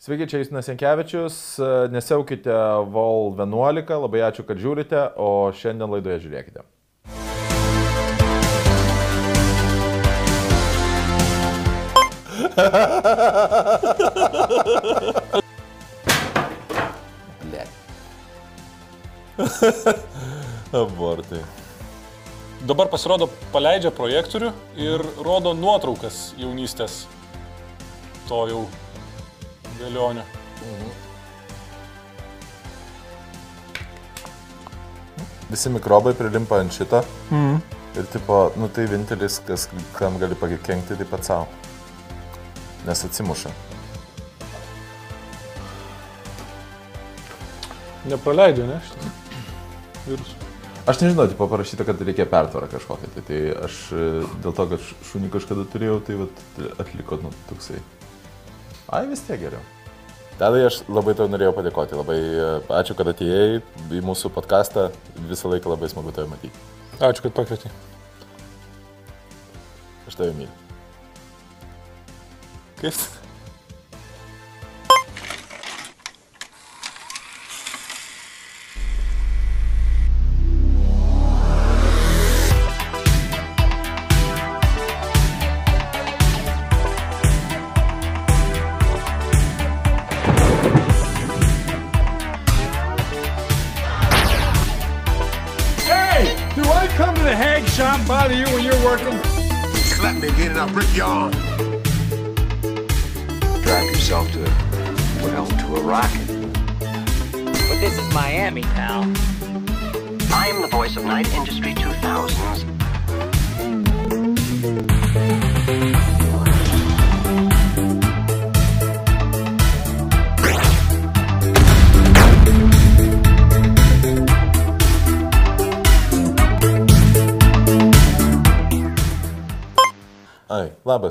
Sveiki, čia Justinas Jankievičius, nesiaukite Vol 11, labai ačiū, kad žiūrite, o šiandien laidoje žiūrėkite. Ble. Abortai. Dabar pasirodo paleidžia projektorių ir rodo nuotraukas jaunystės to jau vėlionio. Visi mikrobai prilimpa ant šito Mhm. ir tipo, nu tai vienintelis, kas, kam gali pakengti, tai pats savo. Nes atsimuša. Nepraleidžia, ne? Virusų. Aš nežinau, tipo parašyta, kad reikia pertvarą kažkokią. Tai, tai aš e, dėl to, kad šunį kažkada turėjau, tai vat, atliko nu, toksai. Ai, vis tiek geriau. Tadai aš labai tau norėjau padėkoti. Labai e, ačiū, kad atėjai į mūsų podcastą. Visą laiką labai smagu tave matyti. Ačiū, kad pakvietei. Aš tave myliu. Kaip?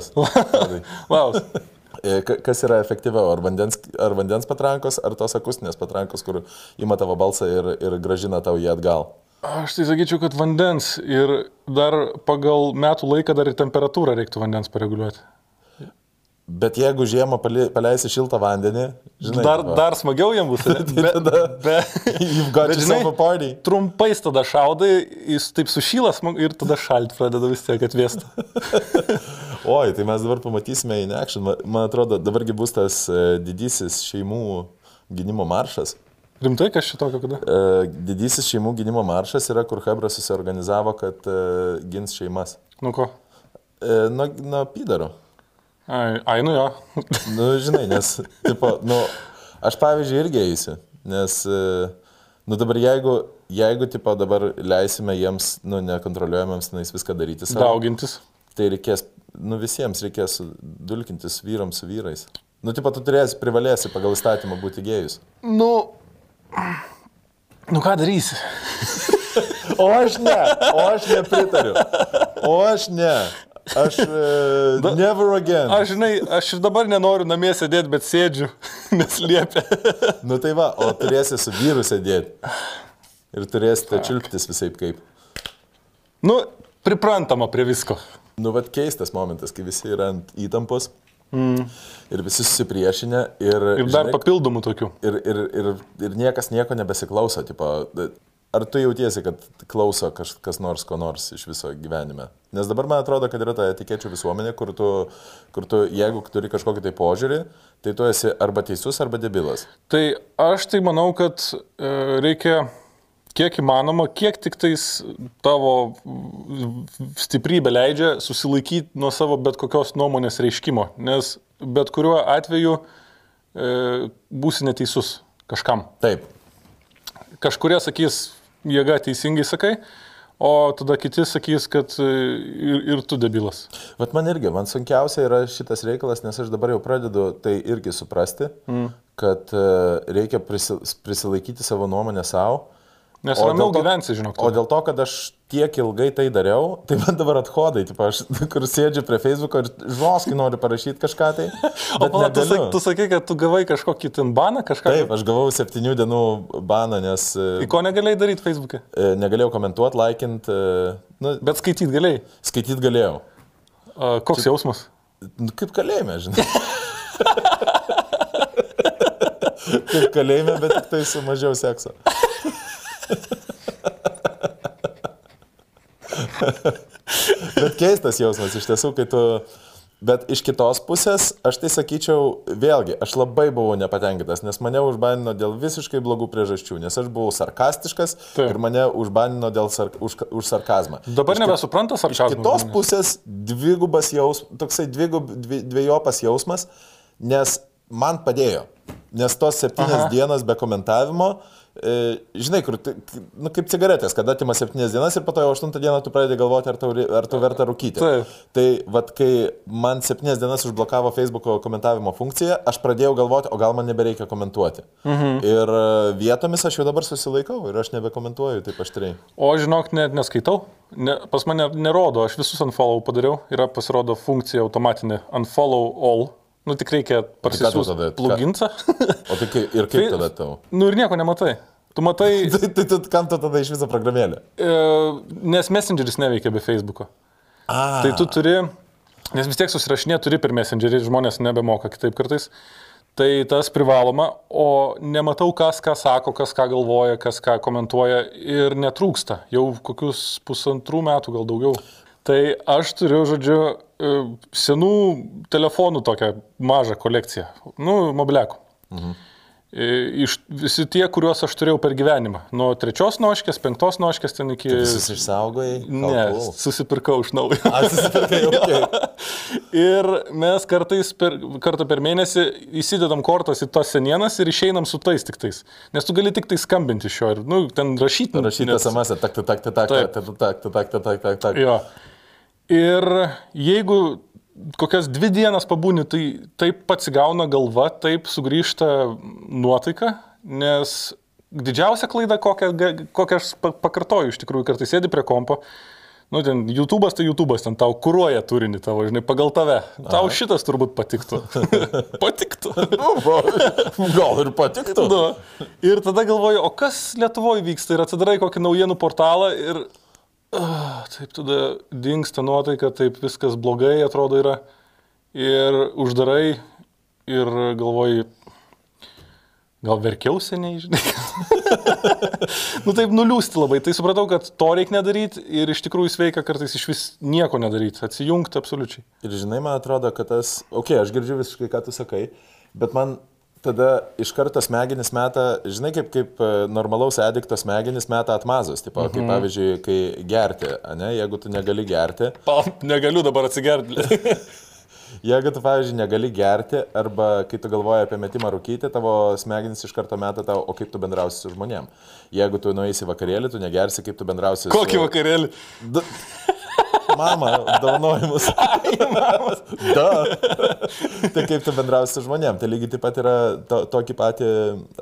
Labas. Wow. E, ka- Kas yra efektyviau, ar vandens, ar vandens patrankos, ar tos akustinės patrankos, kur ima tavo balsą ir, ir gražina tau jį atgal? Aš tai sakyčiau, kad vandens ir dar pagal metų laiką dar ir temperatūrą reiktų vandens pareguliuoti. Bet jeigu žiemą paleisi šiltą vandenį, žinai, Dar, tipo, dar smagiau jam bus. Tai be, got bet party. trumpais tada šaudai, jis taip sušylas ir tada šalti pradeda vis tiek atvėsti. Oi, tai mes dabar pamatysime in action. Ma- Man atrodo, dabargi bus tas e, didysis šeimų gynimo maršas. Rimtai, kas šitokio kada? E, Didysis šeimų gynimo maršas yra, kur Hebra susiorganizavo, kad e, gins šeimas. Nu ko? Nuo nuo pydaro. Ai, ai nu jo. Nu, žinai, nes, tipo, nu, aš pavyzdžiui irgi eisiu, nes, e, nu dabar jeigu, jeigu, tipo, dabar leisime jiems, nu, nekontroliuojamiems, nais viską daryti savo, Daugintis. tai reikės, nu, visiems reikės dulkintis vyrams su vyrais. Nu, tipo, tu turėsi, privalėsi pagal įstatymą būti gėjus. Nu. Nu ką darysi? O aš ne, o aš nepritariu. O aš ne. Aš uh, never again. Aš žinai, aš ir dabar nenoriu namie sėdėti, bet sėdžiu, nes liepia. Nu tai va, o turėsi su vyru sėdėti. Ir turėsite čiulptis visai kaip. Nu, priprantama prie visko. Nu, vad keistas momentas, kai visi yra ant įtampos mm. ir visi susipriešinę ir, Ir dar papildomų tokių. ir, ir, ir, ir niekas nieko nebesiklauso. Tipo, ar tu jautiesi, kad klauso kaž, kas nors ko nors iš viso gyvenime? Nes dabar man atrodo, kad yra ta etikėčių visuomenė, kur tu, kur tu jeigu turi kažkokį tai požiūrį, tai tu esi arba teisus, arba debilas. Tai aš tai manau, kad e, reikia kiek įmanoma, kiek tik tais tavo stiprybė leidžia susilaikyti nuo savo bet kokios nuomonės reiškimo, nes bet kuriuo atveju e, būsi neteisus kažkam. Taip. Kažkurie sakys, jėga teisingai sakai, o tada kiti sakys, kad e, ir, ir tu debilas. Bet man irgi, man sunkiausia yra šitas reikalas, nes aš dabar jau pradedu tai irgi suprasti, mm. kad e, reikia prisi, prisilaikyti savo nuomonę savo. Nes O ramiau to- gyvensi, žinok. O dėl to, kad aš tiek ilgai tai dariau, tai man dabar athodai, tipo, aš kur sėdžiu prie Facebook'o ir žoskai noriu parašyti kažką tai. O pala, tu, sak, tu sakai, kad tu gavai kažkokį ten baną, kažką. Taip, aš gavau septynių dienų baną, nes e, Į ko negalėjai daryti Facebook'e? e, negalėjau komentuoti, laikinti, nu, Bet skaityti galėjai. skaityti galėjau. A, koks jausmas? Nu, kaip kalėjime, žinai. Kaip kalėjime, bet tik tai su mažiau sekso. Bet keistas jausmas iš tiesų, kai tu... Bet iš kitos pusės, aš tai sakyčiau, vėlgi, aš labai buvau nepatenkintas, nes mane užbanino dėl visiškai blogų priežasčių, nes aš buvau sarkastiškas Taip. Ir mane užbanino dėl sark, už, už sarkazmą. Dabar Iš kit- nebesupranta Iš kitos žmonės. pusės dvigubas jausmas, toksai dvigub, dvi, dviejopas jausmas, nes man padėjo. Nes tos septynias Aha. dienas be komentavimo, e, žinai, kur, tai- nu, kaip cigaretės, kada atima septynias dienas ir po to jau aštuntą dieną tu pradedi galvoti, ar tau, ar tau verta rūkyti. Taip. Tai vad, kai man septynias dienas užblokavo Facebook'o komentavimo funkciją, aš pradėjau galvoti, o gal man nebereikia komentuoti. Mhm. Ir e, vietomis aš jau dabar susilaikau ir aš nebekomentuoju taip aštriai. O žinok, net neskaitau. Ne, pas mane nerodo, aš visus unfollow padariau. Yra pasirodo funkcija automatinė unfollow all. Nu tik reikia parsisiųsti pluginsą. O tai kai, ir kaip Tai- tada tau? nu ir nieko nematai. Tu matai, Tai, tai, tai kam tu tada iš viso programėlė? e, nes Messengeris neveikia be Facebook'o. A, Tai tu turi, nes vis tiek susirašinė turi per Messengerį, žmonės nebemoka kitaip kartais. Tai tas privaloma, o nematau, kas ką sako, kas ką galvoja, kas ką komentuoja ir netrūksta. Jau kokius pusantrų metų, gal daugiau. Tai aš turiu, žodžiu, senų telefonų tokią mažą kolekciją. Nu, mobiliakų. Mhm. Iš, visi tie, kuriuos aš turėjau per gyvenimą. Nuo trečios noškės, penktos noškės ten iki... visus išsaugojai? Ne, cool. susipirkau iš naujo. A, susipirkai, okay. Ir mes kartais per, kartą per mėnesį įsidedam kortas į tos senienas ir išeinam su tais tik tais. Nes tu gali tik tai skambinti iš jo ir, nu, ten rašyti. Rašyti SMS, tak, tak, tak, tak, tak, tak, tak, tak, tak, tak, tak, tak. Ir jeigu kokias dvi dienas pabūni, tai taip patsigauna galva, taip sugrįžta nuotaika, nes didžiausia klaida, kokią, kokią aš pa- pakartoju, iš tikrųjų, kartais sėdi prie kompo. Nu, ten YouTube'as tai YouTube'as, ten tau kūruoja turinį tavo, žinai, pagal tave. Tau Aha. šitas turbūt patiktų. patiktų. Nu, va, gal ir patiktų. Nu, ir tada galvoju, o kas Lietuvoje vyksta ir atsidarai kokį naujienų portalą ir taip tada dinksta nuotaika, taip viskas blogai atrodo yra. Ir uždarai ir galvoju, gal verkiau seniai, žinai. nu taip nuliūsti labai. Tai supratau, kad to reikia nedaryti ir iš tikrųjų sveika kartais iš vis nieko nedaryti, atsijungti absoliučiai. Ir žinai, man atrodo, kad tas, okei, okay, aš girdžiu visiškai, ką tu sakai, bet man tada iš karto smegenis meta, žinai, kaip, kaip e, normalaus adikto smegenis meta atmazus, tipo, mhm. kaip pavyzdžiui, kai gerti, ne, jeigu tu negali gerti, Pa, negaliu dabar atsigerti. Jeigu tu, pavyzdžiui, negali gerti arba kai tu galvoji apie metimą rūkyti, tavo smegenys iš karto meta tau, o kaip tu bendrausi su žmonėm. Jeigu tu nueisi vakarėlį, tu negersi, kaip tu bendrausi Kokį su... vakarėlį? Da... Mama, dovanojimus. da. tai kaip tu bendrausi su žmonėm. Tai lygiai taip pat yra to, tokį patį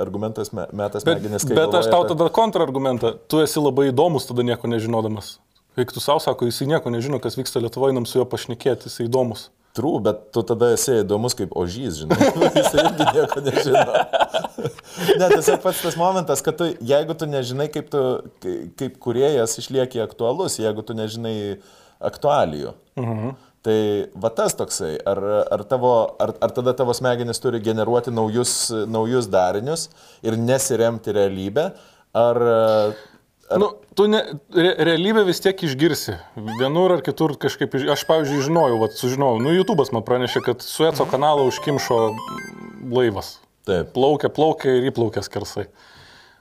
argumentas me- metas Bet, smegenis. kai bet aš tau apie- tada kontrargumentą. Tu esi labai įdomus tada nieko nežinodamas. Eik tu savo, sako, jisai nieko nežino, kas vyksta Lietuvoje, nam su juo pašnekėti, jisai įdomus. Trū, bet tu tada esi įdomus kaip ožys, žinai. Jis irgi nieko nežino. ne, tiesiog pats tas momentas, kad tu, jeigu tu nežinai, kaip, tu, kai- kaip kuriejas išlieki aktualus, jeigu tu nežinai aktualijų. Mhm. Tai va tas toksai, ar, ar, tavo, ar, ar tada tavo smegenys turi generuoti naujus, naujus darinius ir nesiremti realybę, ar... Ar... Nu, tu ne, re, realybę vis tiek išgirsi. Vienur ar kitur kažkaip, aš pavyzdžiui žinojau, vat, sužinojau, nu YouTube'as man pranešė, kad Sueco kanalą užkimšo laivas. Taip. Plaukia, plaukia ir įplaukia skersai.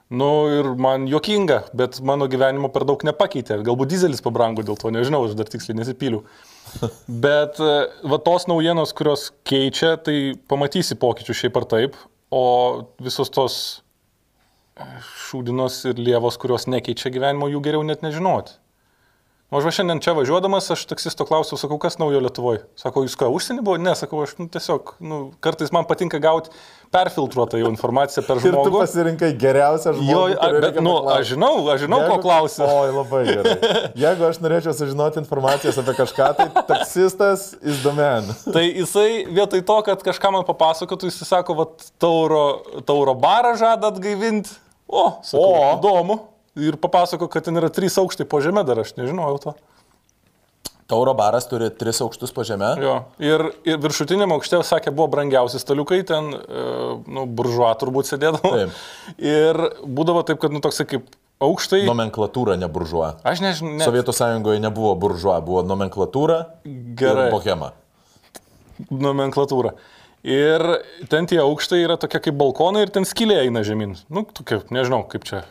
Nu ir man jokinga, bet mano gyvenimo per daug nepakeitė. Galbūt dizelis pabrango dėl to, nežinau, aš dar tiksliai nesipyliu. Bet e, va tos naujienos, kurios keičia, tai pamatysi pokyčių šiaip ar taip, o visos tos e, šūdinos ir lievos, kurios nekeičia gyvenimo, jų geriau net nežinoti. O aš va šiandien čia važiuodamas, aš taksisto klausiau, sakau, kas naujo Lietuvoje. Sako, jūs ką, užsienį buvo? Ne, sakau, aš nu, tiesiog, nu, kartais man patinka gauti perfiltruotą jau informaciją per Ir tu žmogų. pasirinkai geriausią žmogų. Jo, a, bet, nu, paklaust. aš žinau, aš žinau, ko klausiu. Oi, labai gerai. Jeigu aš norėčiau sužinoti informacijos apie kažką, tai taksistas is the man. Tai jisai vietoj to, kad kažką man papasakotų, jisai sako, va, tauro, tauro barą žada atgaivinti. O, sakau, o, įdomu. Ir papasako, kad ten yra trys aukštai po žemė dar, aš nežinojau to. Tauro baras turi tris aukštus po žemę. Jo. Ir, ir viršutiniam aukšte, sakė, buvo brangiausi staliukai, ten, e, nu, buržuo turbūt sėdėdavo. Taip. Ir būdavo taip, kad, nu, toksai kaip aukštai. Nomenklatūra, ne buržuo. Aš nežinau, ne, Sovietų sąjungoje nebuvo buržuo, buvo nomenklatūra Gerai. bohema. nomenklatūra. Ir ten tie aukštai yra tokie kaip balkonai ir ten skylė eina žemyn. Nu, tokia, nežinau, kaip čia.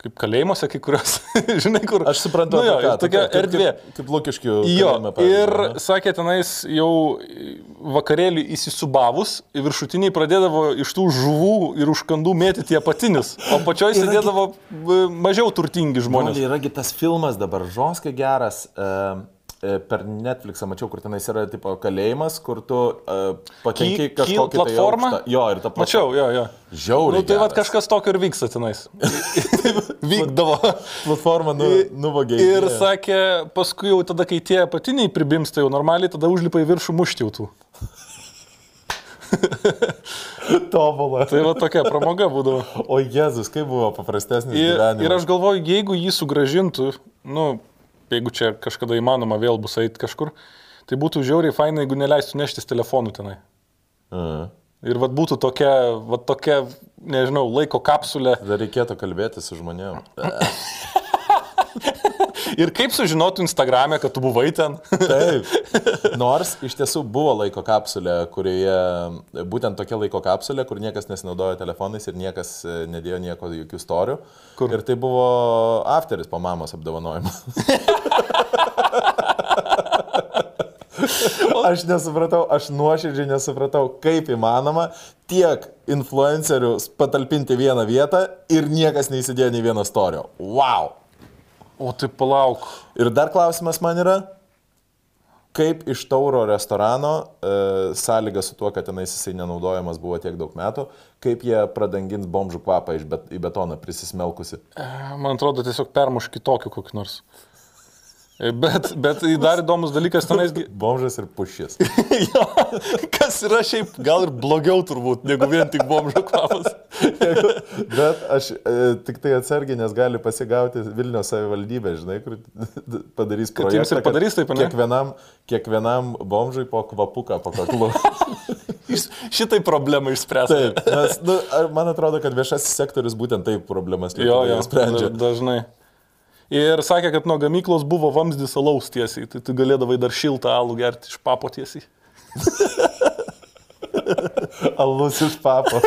Kaip kalėjimuose kai kurios. Žinai, kur. Aš suprantu, nu, jo, ką, tokia kaip- erdvė. Kaip, kaip lukiškių. Jo, kalėjime, ir ane? sakė, tenais jau vakarėlį įsisubavus, viršutiniai pradėdavo iš tų žuvų ir užkandų mėtyti apatinius, o pačioj sėdėdavo e, mažiau turtingi žmonės. Broli, Yragi tas filmas dabar žoskai geras. E, per Netflixą mačiau, kur tenais yra tipo kalėjimas, kur tu e, patenki kažkokią tai platformą? aukštą- Jo, ir ta platforma. Mačiau, jo, jo. Žiauriai. Nu, tai geras. kažkas tokio ir vyksta tenais. Vykdavo. Platforma nu, nuvogė. Ir sakė, paskui jau tada, kai tie apatiniai pribimsta jau normaliai, tada užlipa į viršų mušti jau tų. tobulą. Tai va tokia pramoga būdavo. O Jėzus, kaip buvo paprastesnis Ir, gyvenimas. ir aš galvoju, jeigu jį sugražintų, nu, jeigu čia kažkada įmanoma vėl bus eiti kažkur, tai būtų žiauriai fainai, jeigu neleistų neštis telefonų tenai. Mhm. Ir vad būtų tokia, vad tokia, nežinau, laiko kapsulė. Dar reikėtų kalbėti su žmonėm. Ir kaip sužinotų Instagram'e, kad tu buvai ten? Taip. Nors iš tiesų buvo laiko kapsulė, kurioje, būtent tokia laiko kapsulė, kur niekas nesinaudojo telefonais ir niekas e, nedėjo nieko, jokių storių. Kur? Ir tai buvo afteris po mamos apdovanojimo. Aš nesupratau, aš nuoširdžiai nesupratau, kaip įmanoma tiek influencerių patalpinti vieną vietą ir niekas neįsidėjo nei vieno storio. Wow! O tai palauk. Ir dar klausimas man yra, kaip iš tauro restorano, e, sąlyga su tuo, kad tenais jisai nenaudojamas buvo tiek daug metų, kaip jie pradangins bomžų kvapą iš bet, į betoną prisismelkusi. E, Man atrodo, tiesiog permuš kitokių kokį nors. Bet, bet dar įdomus dalykas tenais. Bomžas ir pušis. jo, kas yra šiaip gal ir blogiau turbūt, negu vien tik bomžo kvapas. Bet aš e, tik tai atsargiai, nes gali pasigauti Vilnių savivaldybė, žinai, kur padarys Kad jiems ir projektą, padarys taip, ane? Kiekvienam, kiekvienam bomžui po kvapuką, po kaklu. Iš- Šitai problemą išspręs. Taip, nes nu, man atrodo, kad viešasis sektorius būtent taip problemas Jo, jo, sprendžia. da- dažnai. Ir sakė, kad nuo gamyklos buvo vamzdis alaus tiesiai, tai tu galėdavai dar šiltą alų gerti iš papo tiesiai. Alus iš papo.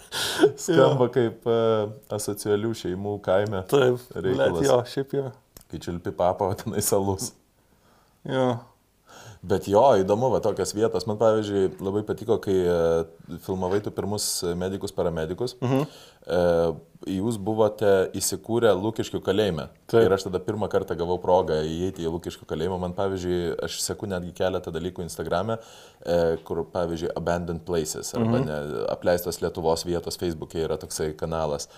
Skamba kaip uh, asocialių šeimų kaime. Taip, reikalas. bet jo, šiaip jo. Kai čiulpi papą, o tenai salus. jo. Bet jo, įdomu, va tokios vietos. Man pavyzdžiui labai patiko, kai e, filmavai tu pirmus medikus, paramedikus. -huh. e, jūs buvote įsikūrę Lūkiškių kalėjime. Taip. Ir aš tada pirmą kartą gavau progą įeiti į Lūkiškių kalėjimą. Man pavyzdžiui, aš seku netgi keletą dalykų Instagram'e, e, kur pavyzdžiui Abandoned Places arba -huh. ne, apleistos Lietuvos vietos Facebook'e yra toksai kanalas.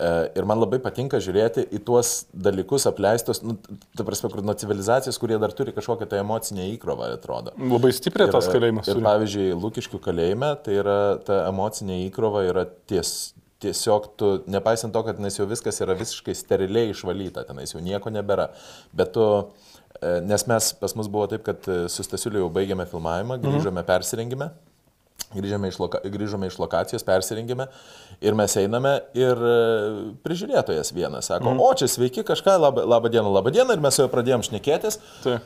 E, Ir man labai patinka žiūrėti į tuos dalykus apleistos, nu, ta prasme, kur nuo civilizacijos, kurie dar turi kažkokią tai emocinę įkrovą, atrodo. Labai stipriai tas Ir- kalėjimas. Ir turi. pavyzdžiui, Lūkiškių kalėjime tai yra ta emocinė įkrova yra ties, tiesiog tu, nepaisant to, kad tenais jau viskas yra visiškai steriliai išvalyta, tenais jau nieko nebėra. Bet tu, e, nes mes pas mus buvo taip, kad e, su Stasiuliu jau baigėme filmavimą, grįžome, persirengime. Grįžome iš, loka, grįžome iš lokacijos, persirengėme ir mes einame ir e, prižiūrėtojas vienas sako, mm. o čia sveiki kažką, labą, labą dieną, labą dieną ir mes su juo pradėjom šnekėtis. Tai.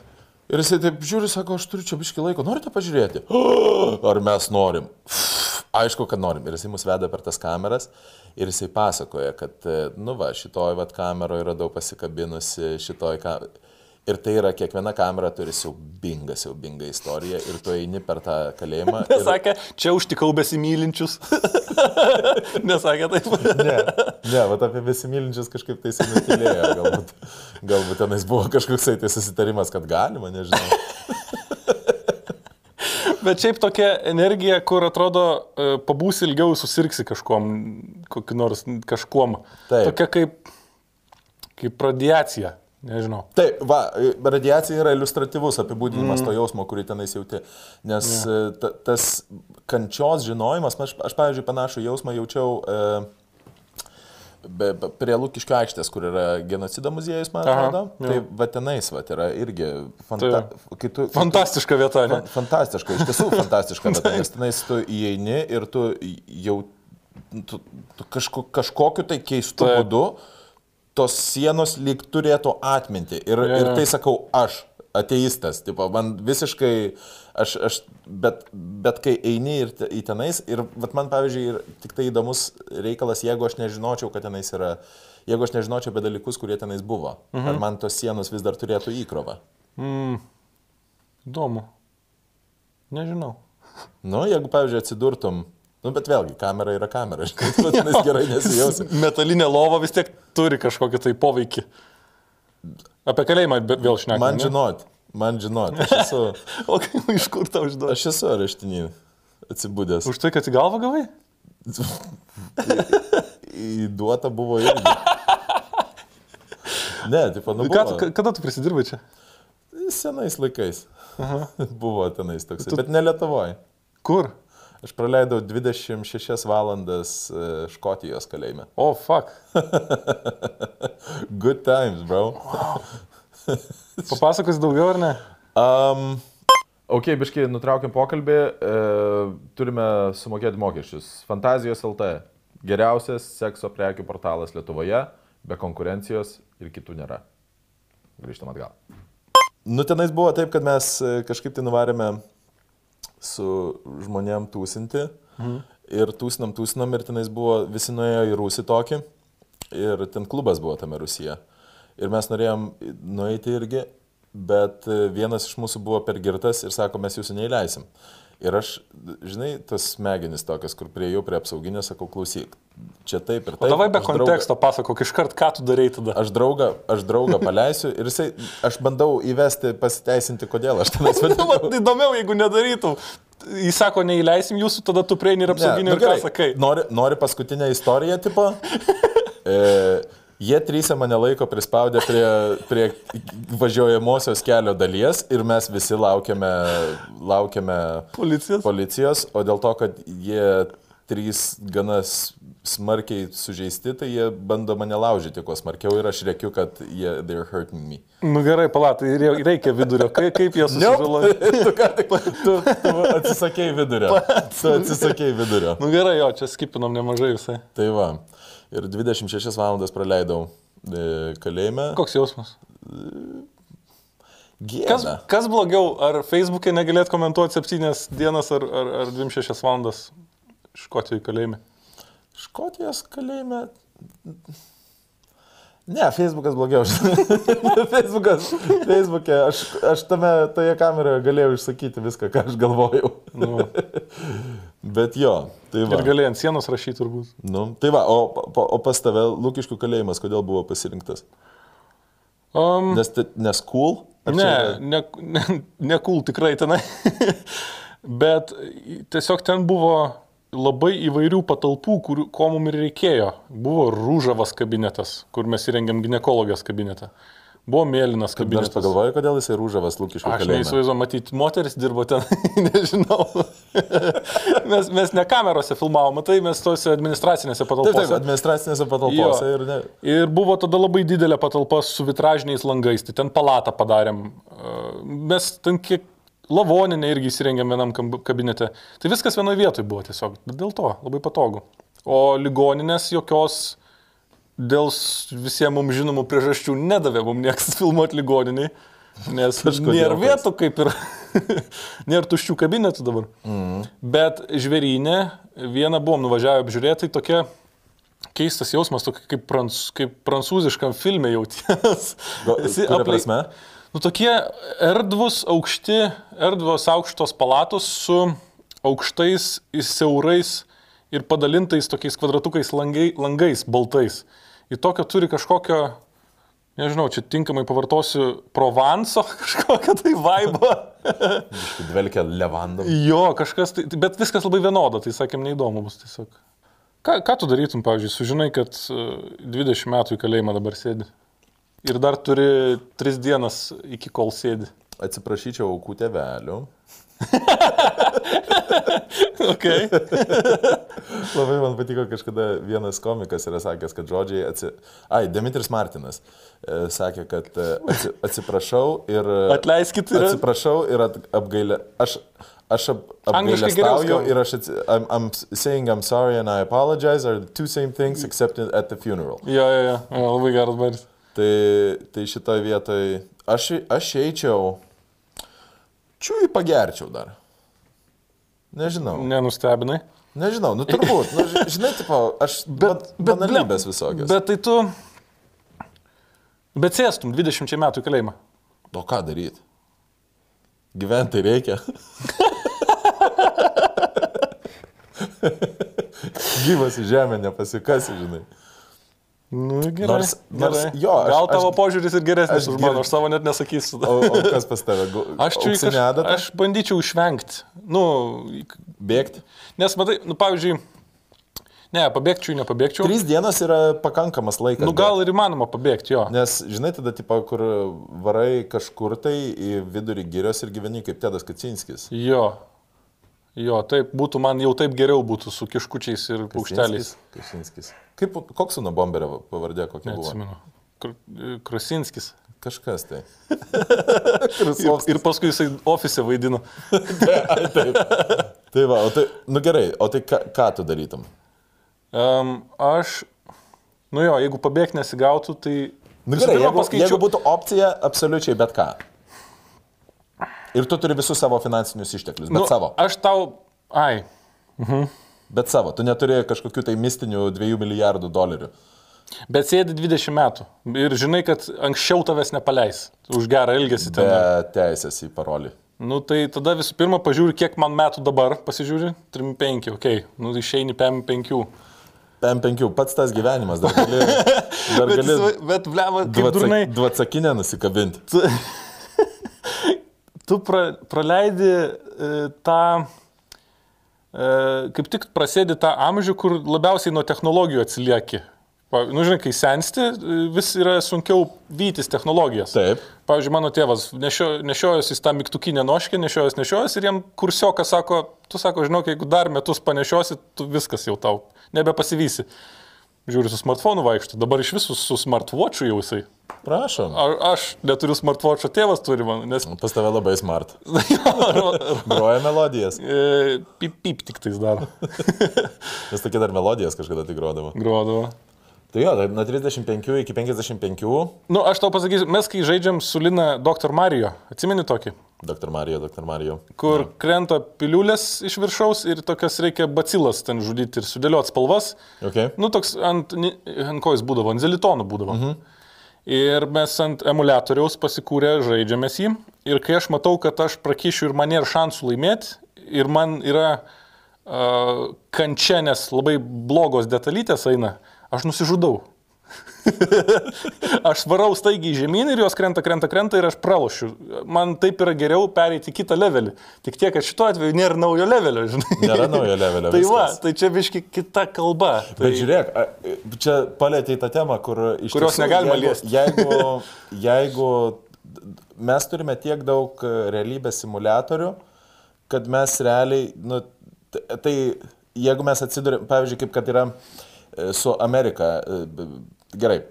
Ir jisai taip žiūri, sako, aš turiu čia biški laiko, norite pažiūrėti? Ar mes norim? Aišku, kad norim. Ir jisai mus veda per tas kameras ir jisai pasakoja, kad, e, nu va, šitoj vat kameroje radau pasikabinusi, šitoj kameroje. Ir tai yra, kiekviena kamera turi siaubingą, siaubingą istoriją ir tu eini per tą kalėjimą. Ir... Sakė, čia užtikau besimylinčius. Nesakė taip. Ne, ne, va apie besimylinčius kažkaip tai nutilėjo. Galbūt, galbūt tenais buvo kažkoks tai susitarimas, kad galima, nežinau. Bet šiaip tokia energija, kur atrodo, e, pabūsi ilgiau, susirksi kažkom, kokiu nors kažkuom. Taip. Tokia kaip, kaip radiacija, nežinau. Taip, va, radiacija yra iliustratyvus apibūdinimas mm. to jausmo, kurį tenais jauti. Nes yeah. ta, tas kančios žinojimas, aš, aš pavyzdžiui, panašų jausmą jaučiau e, be, be, prie Lūkiškio aikštės, kur yra genocido muziejus, man Aha, atrodo. jo. Tai va tenais, va, yra irgi fanta... kai tu, kai Fantastiška vieta, ne? Fan- Fantastiška, iš tiesų fantastiška, bet nes tenais tu įeini ir tu jau tu, tu kažko, kažkokiu tai keistu Taip. būdu tos sienos lyg turėtų atminti. Ir, Jo, ir tai sakau aš, ateistas, tipo, man visiškai, aš, aš bet, bet kai eini ir te- į tenais, ir vat man pavyzdžiui, ir tik tai įdomus reikalas, jeigu aš nežinočiau, kad tenais yra, jeigu aš nežinočiau apie dalykus, kurie tenais buvo, mhm. ar man tos sienos vis dar turėtų įkrovą. Įdomu. Nežinau. Nu, jeigu, pavyzdžiui, atsidurtum, nu, bet vėlgi, kamera yra kamera, tu tenais gerai nesijausi. Metalinė lova vis tiek turi kažkokį tai poveikį. Apie kalėjimą vėl šnekame. Man žinot, man žinot, aš esu, O kaip iš kur tau užduosi? aš esu areštinį atsibūdęs. Už tai, kad į galvą gavai? Įduota buvo irgi. Ne, nu, Ką, buvo. tu- kada tu prisidirbai čia? Senais laikais. Buvo tenais toks. Bet ne Lietuvoje. Kur? Aš praleidau 26 valandas e, Škotijos kalėjime. O, oh, fuck. Good times, bro. Papasakos daugiau ar ne? Um, ok, biškai, nutraukiam pokalbį. E, turime sumokėti mokesčius. Fantazijos LT. Geriausias sekso prekių portalas Lietuvoje, be konkurencijos ir kitų nėra. Grįžtam atgal. Nu, tenais buvo taip, kad mes e, kažkaip tai nuvarėme su žmonėm tūsinti. Mhm. Ir tūsinam, tūsinam ir tenais buvo, visi nuėjo į Rusį tokį. Ir ten klubas buvo tame Rusija. Ir mes norėjom nueiti irgi, bet vienas iš mūsų buvo per girtas ir sako, mes jūsų neįleisim. Ir aš, žinai, tas smegenis tokias, kur prieėjau prie apsauginio, sakau, klausyk, čia taip ir O taip. davai be aš draugą- konteksto pasakok iškart, ką tu darai tada. Aš draugą, aš draugą paleisiu ir jisai, aš bandau įvesti, pasiteisinti, kodėl aš tenais Nu, vadinu. vat įdomiau, jeigu nedarytum. Jis sako, neįleisim jūsų, tada tu prieini ir apsauginį nu ir ką gerai. sakai. Nori, nori paskutinę istoriją, tipo? E, jie trys mane laiko prispaudę prie, prie važiuojamosios kelio dalies ir mes visi laukiame, laukiame Policijos? policijos, o dėl to, kad jie trys gana s- smarkiai sužeisti, tai jie bando mane laužyti kuo smarkiau ir aš reikiu, kad jie, they're hurting me. Nu gerai, palatai, reikia vidurio. Kaip, kaip jie susižaloja? tu, tik- tu, tu atsisakėjai vidurio. Tu atsisakėjai vidurio. Nu gerai, jo, čia skipinam nemažai visai. Tai va. Ir 26 valandas praleidau e, kalėjime. Koks jausmas? Gėda. Kas, kas blogiau, ar Facebook'e negalėt komentuoti 7 dienas ar, ar, ar 26 valandas Škotijoje kalėjime? Škotijos kalėjime. Ne, Facebookas blogiau. Facebookas, Facebook'e aš, aš tame, toje kameroje galėjau išsakyti viską, ką aš galvojau. Nu, Bet jo, tai va. ir galėjai ant sienos rašyti turbūt. Nu, tai va, o, o, o pas tave Lūkiškių kalėjimas, kodėl buvo pasirinktas? Um, Nes, nes cool? Ar Ne, čia ne, ne, ne cool tikrai tenai. Bet tiesiog ten buvo labai įvairių patalpų, kur, ko mums ir reikėjo. Buvo rūžavas kabinetas, kur mes įrengėm gynekologijos kabinetą. Buvo mėlynas kabinetas. pagalvoju, kodėl jisai rūžavas Lūkiškių Aš neįsivaizduoju, matyti, moteris dirbo ten, nežinau. mes, mes ne kamerose filmavom, matai, mes tose administracinėse Taip, patalpose. taip, administracinėse patalpose Jo. ir ne. Ir buvo tada labai didelė patalpa su vitražiniais langais, tai ten palatą padarėm. Mes ten kiek lavoninę irgi įsirengėm vienam kabinete. Tai viskas vienoje vietoje buvo tiesiog. Dėl to labai patogu. O ligoninės jokios dėl visiems mums žinomų priežasčių nedavė mums niekas filmuoti ligoniniai. Nes nėra vietų kaip ir. nėra tuščių kabinetų dabar. Mhm. Bet žvėrynė, vieną buvom nuvažiavę apžiūrėti, tai tokia keistas jausmas, tokia kaip, prans, kaip prancūziškam filmė jauties. Go- Esi aplink- prasme? Nu, tokie erdvus, aukšti, erdvos aukštos palatos su aukštais, siaurais ir padalintais tokiais kvadratukais langai, langais, baltais. Į tokio turi kažkokio, nežinau, čia tinkamai pavartosiu, Provanso kažkokio tai vaibo. Dvelkia levandom. jo, kažkas, tai, bet viskas labai vienoda, tai sakėm, neįdomu bus tiesiog. Ką, ką tu darytum, pavyzdžiui, sužinai, kad e, 20 metų į kalėjimą dabar sėdi. Ir dar turi 3 dienas iki kol sėdi. Atsiprašyčiau aukų tevelių. Okay. Labai man patiko kažkada vienas komikas yra sakęs, kad žodžiai atsi... Ai, Dimitris Martinas e, sakė, kad e, atsi... atsiprašau ir... Atleiskit, yra- Atsiprašau ir at... apgailę... Aš... Aš ap, apgailestauju ir aš atsi... I'm, I'm saying I'm sorry and I apologize are the two same things except at the funeral. Jo, jo, jo, jo, labai geras baris. Tai, tai šitoje vietoje aš, aš eičiau, čiui pagerčiau dar. Nežinau. Nenustebinai. Nežinau, nu turbūt, nu, ži- žinai, tipo, aš bet, bet banalybės visokios. Bet tai tu... Bet sėstum 20 metų kalėjimą. O ką daryti? Gyventi reikia. Gyvas į žemę nepasikasi, žinai. Nu, gerai. Nors- nors gerai. jo, aš- Gal tavo aš- požiūris ir geresnis aš už mano, aš savo net nesakysiu. O, o kas pas tave? Gu- Aš čia kaž... adata? aš bandyčiau išvengti. Nu, Bėgti. nes matai, nu, pavyzdžiui, ne, pabėgčiau, nepabėgčiau. Trys dienos yra pakankamas laikas. Nu, gal ir įmanoma pabėgti, jo. Nes, žinai, tada, tipo, kur varai kažkur tai į vidurį girios ir gyveni kaip Tedas Kacinskis. Jo. Jo, taip būtų, man jau taip geriau būtų su kiškučiais ir paukšteliais. Kacinskis. Kaip, koks su bomberio pavardė, kokia buvo? Neatsimenu. Kr- Krasinskis. Kažkas tai. Ir, ir paskui jisai ofise vaidino. Tai va, o tai, nu gerai, o tai ką, ką tu darytum? Um, aš, nu jo, jeigu pabėgti nesigautų, tai... Nu gerai, pirma, jeigu, paskaičiau- jeigu būtų opcija absoliučiai bet ką. Ir tu turi visus savo finansinius išteklius, bet nu, savo. Aš tau... Ai, Bet savo, tu neturi kažkokių tai mistinių 2 milijardų dolerių. bet sėdi 20 metų ir žinai, kad anksčiau tavęs nepaleis už gerą elgesį Be ten. teisės į parolį. Nu tai tada visų pirma pažiūri, kiek man metų dabar, pasižiūri, 3-5, okei, okay. nu išeini 5. PM5, pats tas gyvenimas, dar gali, dar Bet, gali jis- bet blema, kaip durnai. dvatsakinę nusikabinti. Tu pra, praleidi e, tą, e, kaip tik prasėdi tą amžių, kur labiausiai nuo technologijų atsilieki. Nu, žinai, kai sensti, e, vis yra sunkiau vytis technologijas. Taip. Pavyzdžiui, mano tėvas nešio, nešiojosi tą mygtukinę noškę, nešiojas, nešiojas ir jam kursiokas sako, tu sako, žinok, jeigu dar metus panešiosi, tu viskas jau tau, nebepasivysi. Žiūri, su smartphonu vaikštų, dabar iš visų su smartwatchu jau jisai. Prašom. Ar aš neturiu smartwatcho, tėvas turi man, nes... Pas tave labai smart. Groja melodijas. E, Pip, pip tik tais daro. Nes tokie dar melodijas kažkada tai grodavo. Grodavo. Tai jo, tai nuo 35 iki 55. Nu, aš tau pasakysiu, mes kai žaidžiam su Lina Dr. Mario, atsimeni tokį, Dr. Marijo, Dr. Marijo. kur ja. krenta piliulės iš viršaus ir tokias reikia bacilas ten žudyti ir sudėlioti spalvas. Okay. Nu, toks ant, ant ko jis būdavo, ant zelitonų būdavo. Mhm. Ir mes ant emulatoriaus pasikūrę žaidžiamės jį. Ir kai aš matau, kad aš prakyšiu ir man nėra šansų laimėti, ir man yra uh, kančia, nes labai blogos detalytės eina, aš nusižudau. aš varau staigiai žemyn ir jos krenta, krenta, krenta ir aš pralošiu. Man taip yra geriau pereiti kitą levelį. Tik tiek, kad šituo atveju nėra naujo levelio, žinai. Nėra naujo levelio, tai va, tai čia biški kita kalba. Tai... Bet žiūrėk, čia palėtė į tą temą, kur iš Kurios negalima jeigu, liesti. Jeigu, jeigu mes turime tiek daug e, realybės simulatorių, kad mes realiai, nu, tai jeigu mes atsidurėm, pavyzdžiui, kaip kad yra e, su Amerika, e, gerai,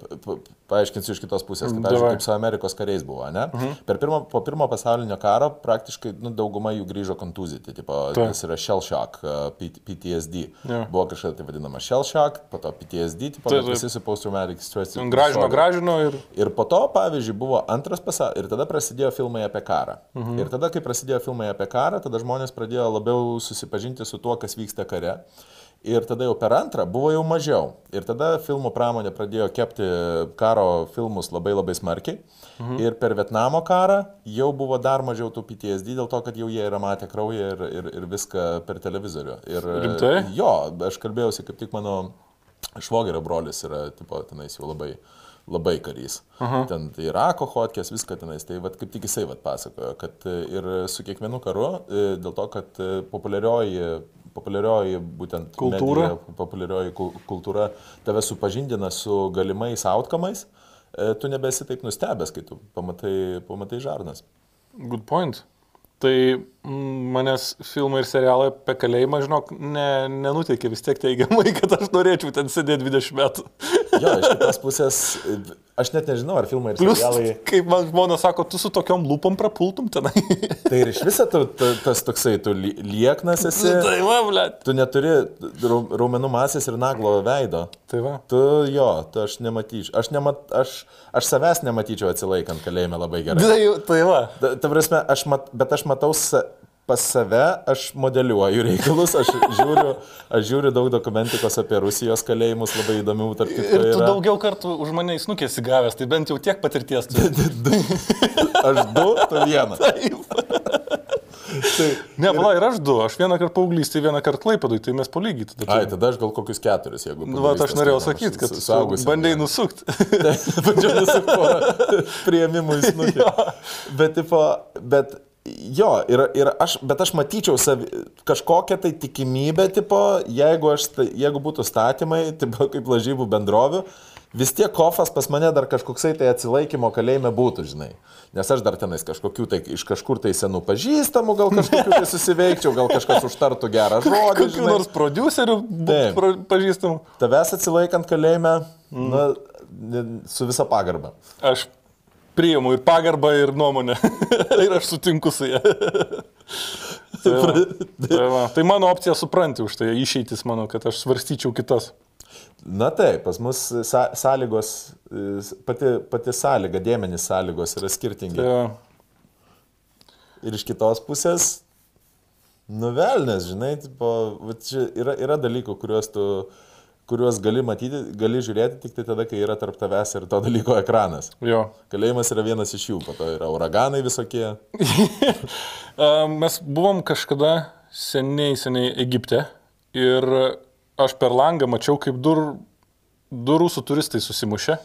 paaiškinsiu iš kitos pusės, kaip, pavyzdžiui, kaip su Amerikos kariais buvo, ne? Mhm. Per pirmo, po pirmo pasaulinio karo praktiškai nu, dauguma jų grįžo kontuzyti, tipo, Taip. tas yra shell shock, e, PTSD. Jo. Buvo kažkada tai vadinama shell shock, po to PTSD, tipo, Taip, bet taip. visi su post-traumatic stress. Gražino, disorder. gražino ir... Ir po to, pavyzdžiui, buvo antras pasaulis ir tada prasidėjo filmai apie karą. Mhm. Ir tada, kai prasidėjo filmai apie karą, tada žmonės pradėjo labiau susipažinti su tuo, kas vyksta kare. Ir tada jau per antrą buvo jau mažiau. Ir tada filmų pramonė pradėjo kepti karo filmus labai labai smarkiai. Mhm. Ir per Vietnamo karą jau buvo dar mažiau tų PTSD dėl to, kad jau jie yra matę kraują ir, ir, ir viską per televizorių. Ir, Rimtai? Jo, aš kalbėjausi, kaip tik mano švogerio brolis yra, tipo, tenais jau labai, labai karys. Aha. Ten tai Irako hotkės, viską tenais. Tai vat, kaip tik jisai vat, pasakojo, kad ir su kiekvienu karu, e, dėl to, kad e, populiarioji, populiarioji būtent Kultūra. medija, populiarioji kul- kultūra tave supažindina su galimais outkamais, tu nebesi taip nustebęs, kai tu pamatai, pamatai žarnas. Good point. Tai manęs filmai ir serialai apie kalėjimą, žinok, ne, nenuteikė vis tiek teigiamai, kad aš norėčiau ten sėdėti 20 metų. Jo, iš kitos pusės, aš net nežinau, ar filmai ir Plius, serialai. kaip man žmona sako, tu su tokiom lūpom prapultum tenai. Tai ir iš viso tu, tu, tas toksai, tu li- lieknas esi, tai va, ble. tu neturi rau- raumenų masės ir naglo veido. Tai va. Tu jo, tu aš nematyčiau, aš, nemat, aš, aš savęs nematyčiau atsilaikant kalėjime labai gerai. Tai, tai va. Ta, ta prasme, aš mat, bet aš matau pas save, aš modeliuoju reikalus, aš žiūriu, aš žiūriu daug dokumentikos apie Rusijos kalėjimus, labai įdomių, tarp kitko. Ir tu yra. daugiau kartų už mane įsnukėsi gavęs, tai bent jau tiek patirties turi. Aš du, tu vieną. Tai, Ne, pala, ir aš du. Aš vieną kartą paauglystį, vieną kartą klaipadui, tai mes palygyti tada. ai, tada aš gal kokius keturis, jeigu... Va, aš norėjau sakyti, kad suaugusiam bandėjai nusukti. Bandžiau nusukti snukį. bet, tipo, bet, jo, ir, ir aš, bet aš matyčiau savi, kažkokią tai tikimybę, tipo, jeigu, aš, sta- jeigu būtų statymai, tipo, kaip lažybų bendrovių, vis tiek kofas pas mane dar kažkoksai tai atsilaikymo kalėjime būtų, žinai. Nes aš dar tenais kažkokių tai iš kažkur tai senų pažįstamų, gal kažkokių tai susiveikčiau, gal kažkas užtartų gerą žodį. Kokių nors producerių pro- pažįstamų. Tavęs atsilaikant kalėjime, mm. na, su visa pagarba. Aš priimu ir pagarbą, ir nuomonę. ir aš sutinku su ją. tai, va. tai, va. tai mano opcija supranti už tai, išeitis mano, kad aš svarstyčiau kitas. Na taip, pas mus sąlygos, e, pati, pati sąlyga, dėmenys sąlygos yra skirtingi. Tai. Ir iš kitos pusės, nuvelnės, žinai, tipo, čia yra, yra dalykų, kuriuos tu kuriuos gali matyti, gali žiūrėti tik tai tada, kai yra tarp tavęs ir to dalyko ekranas. jo. Kalėjimas yra vienas iš jų, po to yra uraganai visokie. Mes buvom kažkada seniai, seniai Egipte ir aš per langą mačiau, kaip du rusų turistai susimušė.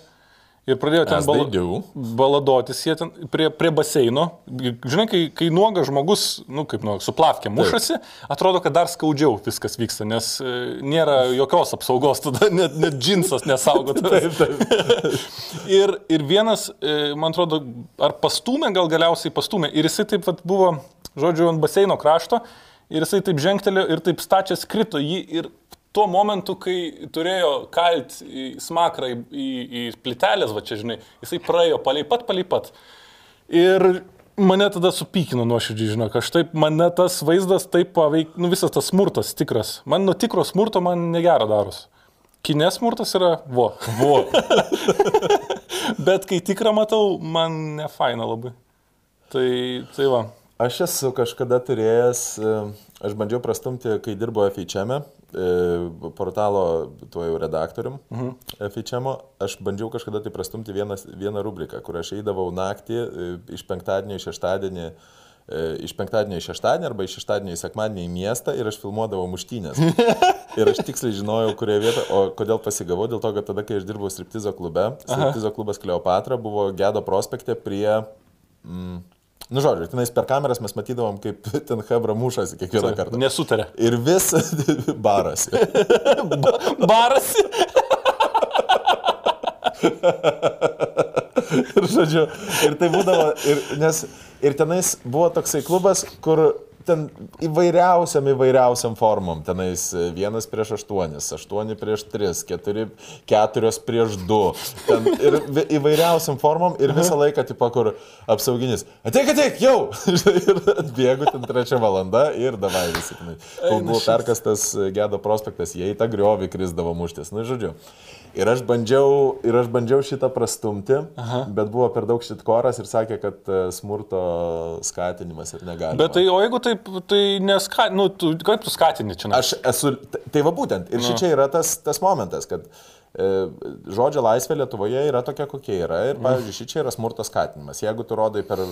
Ir pradėjo ten bala, do. baladotis jie ten prie, prie baseino. Žinai, kai, kai nuogas žmogus, nu kaip nu, su plavkė mušasi, atrodo, kad dar skaudžiau viskas vyksta, nes e, nėra jokios apsaugos, tada net, net džinsas nesaugotas. taip, taip. ir, ir vienas, e, man atrodo, ar pastumė, gal galiausiai pastumė. Ir jisai taip vat, buvo, žodžiu, ant baseino krašto. Ir jisai taip žengtelėjo ir taip stačias krito jį. Ir tuo momentu, kai turėjo kalt smakrą į, į, į plytelės, va čia žinai, jisai praėjo palei pat, palei pat. Ir mane tada supykino nuoširdžiai, žinok, aš taip, mane tas vaizdas taip paveik, nu visas tas smurtas tikras. Man nuo tikro smurto man negera daros. Kinės smurtas yra, vo, vo. Bet kai tikrą matau, man ne faina labai. Tai, tai va. Aš esu kažkada turėjęs, e, aš bandžiau prastumti, kai dirbo FHM, e, portalo tuo jau redaktorium -huh. FHM, aš bandžiau kažkada tai prastumti vieną, vieną rubriką, kur aš eidavau naktį e, iš penktadienio į šeštadienį, iš penktadienio į šeštadienį arba iš šeštadienio į sekmadienį į miestą ir aš filmuodavau muštynės. Ir aš tiksliai žinojau, kurioje vietoje, o kodėl pasigavau, dėl to, kad tada, kai aš dirbau Striptizo klube, Striptizo klubas Kleopatra buvo Gedo prospekte prie... Mm, Nu, žodžiu, tenais per kameras mes matydavom, kaip ten Hebra mušasi kiekvieną kartą. Nesutarė. Ir vis baras. Barasi. ir, žodžiu, ir tai būdavo, ir, nes ir tenais buvo toksai klubas, kur ten įvairiausiam, įvairiausiam formom. Tenais vienas prieš aštuonis, aštuoni prieš tris, keturi, keturios prieš du. Ten ir įvairiausiam formom ir visą laiką, tipo, kur apsauginis. Ateik, ateik, jau! ir atbėgu ten trečią valandą ir davai visi. Kol buvo perkastas Gedo prospektas, jie į tą griovį krisdavo muštis. Nu, žodžiu. Ir aš bandžiau, ir aš bandžiau šitą prastumti, Aha. bet buvo per daug šitkoras ir sakė, kad e, smurto skatinimas ir negali. Bet tai, o jeigu taip, tai neska, nu, tu, kaip tu skatini čia? Aš esu, tai va būtent, ir šičia yra tas, tas momentas, kad e, žodžio laisvė Lietuvoje yra tokia, kokia yra. Ir, pavyzdžiui, šičia yra smurto skatinimas. Jeigu tu rodai per...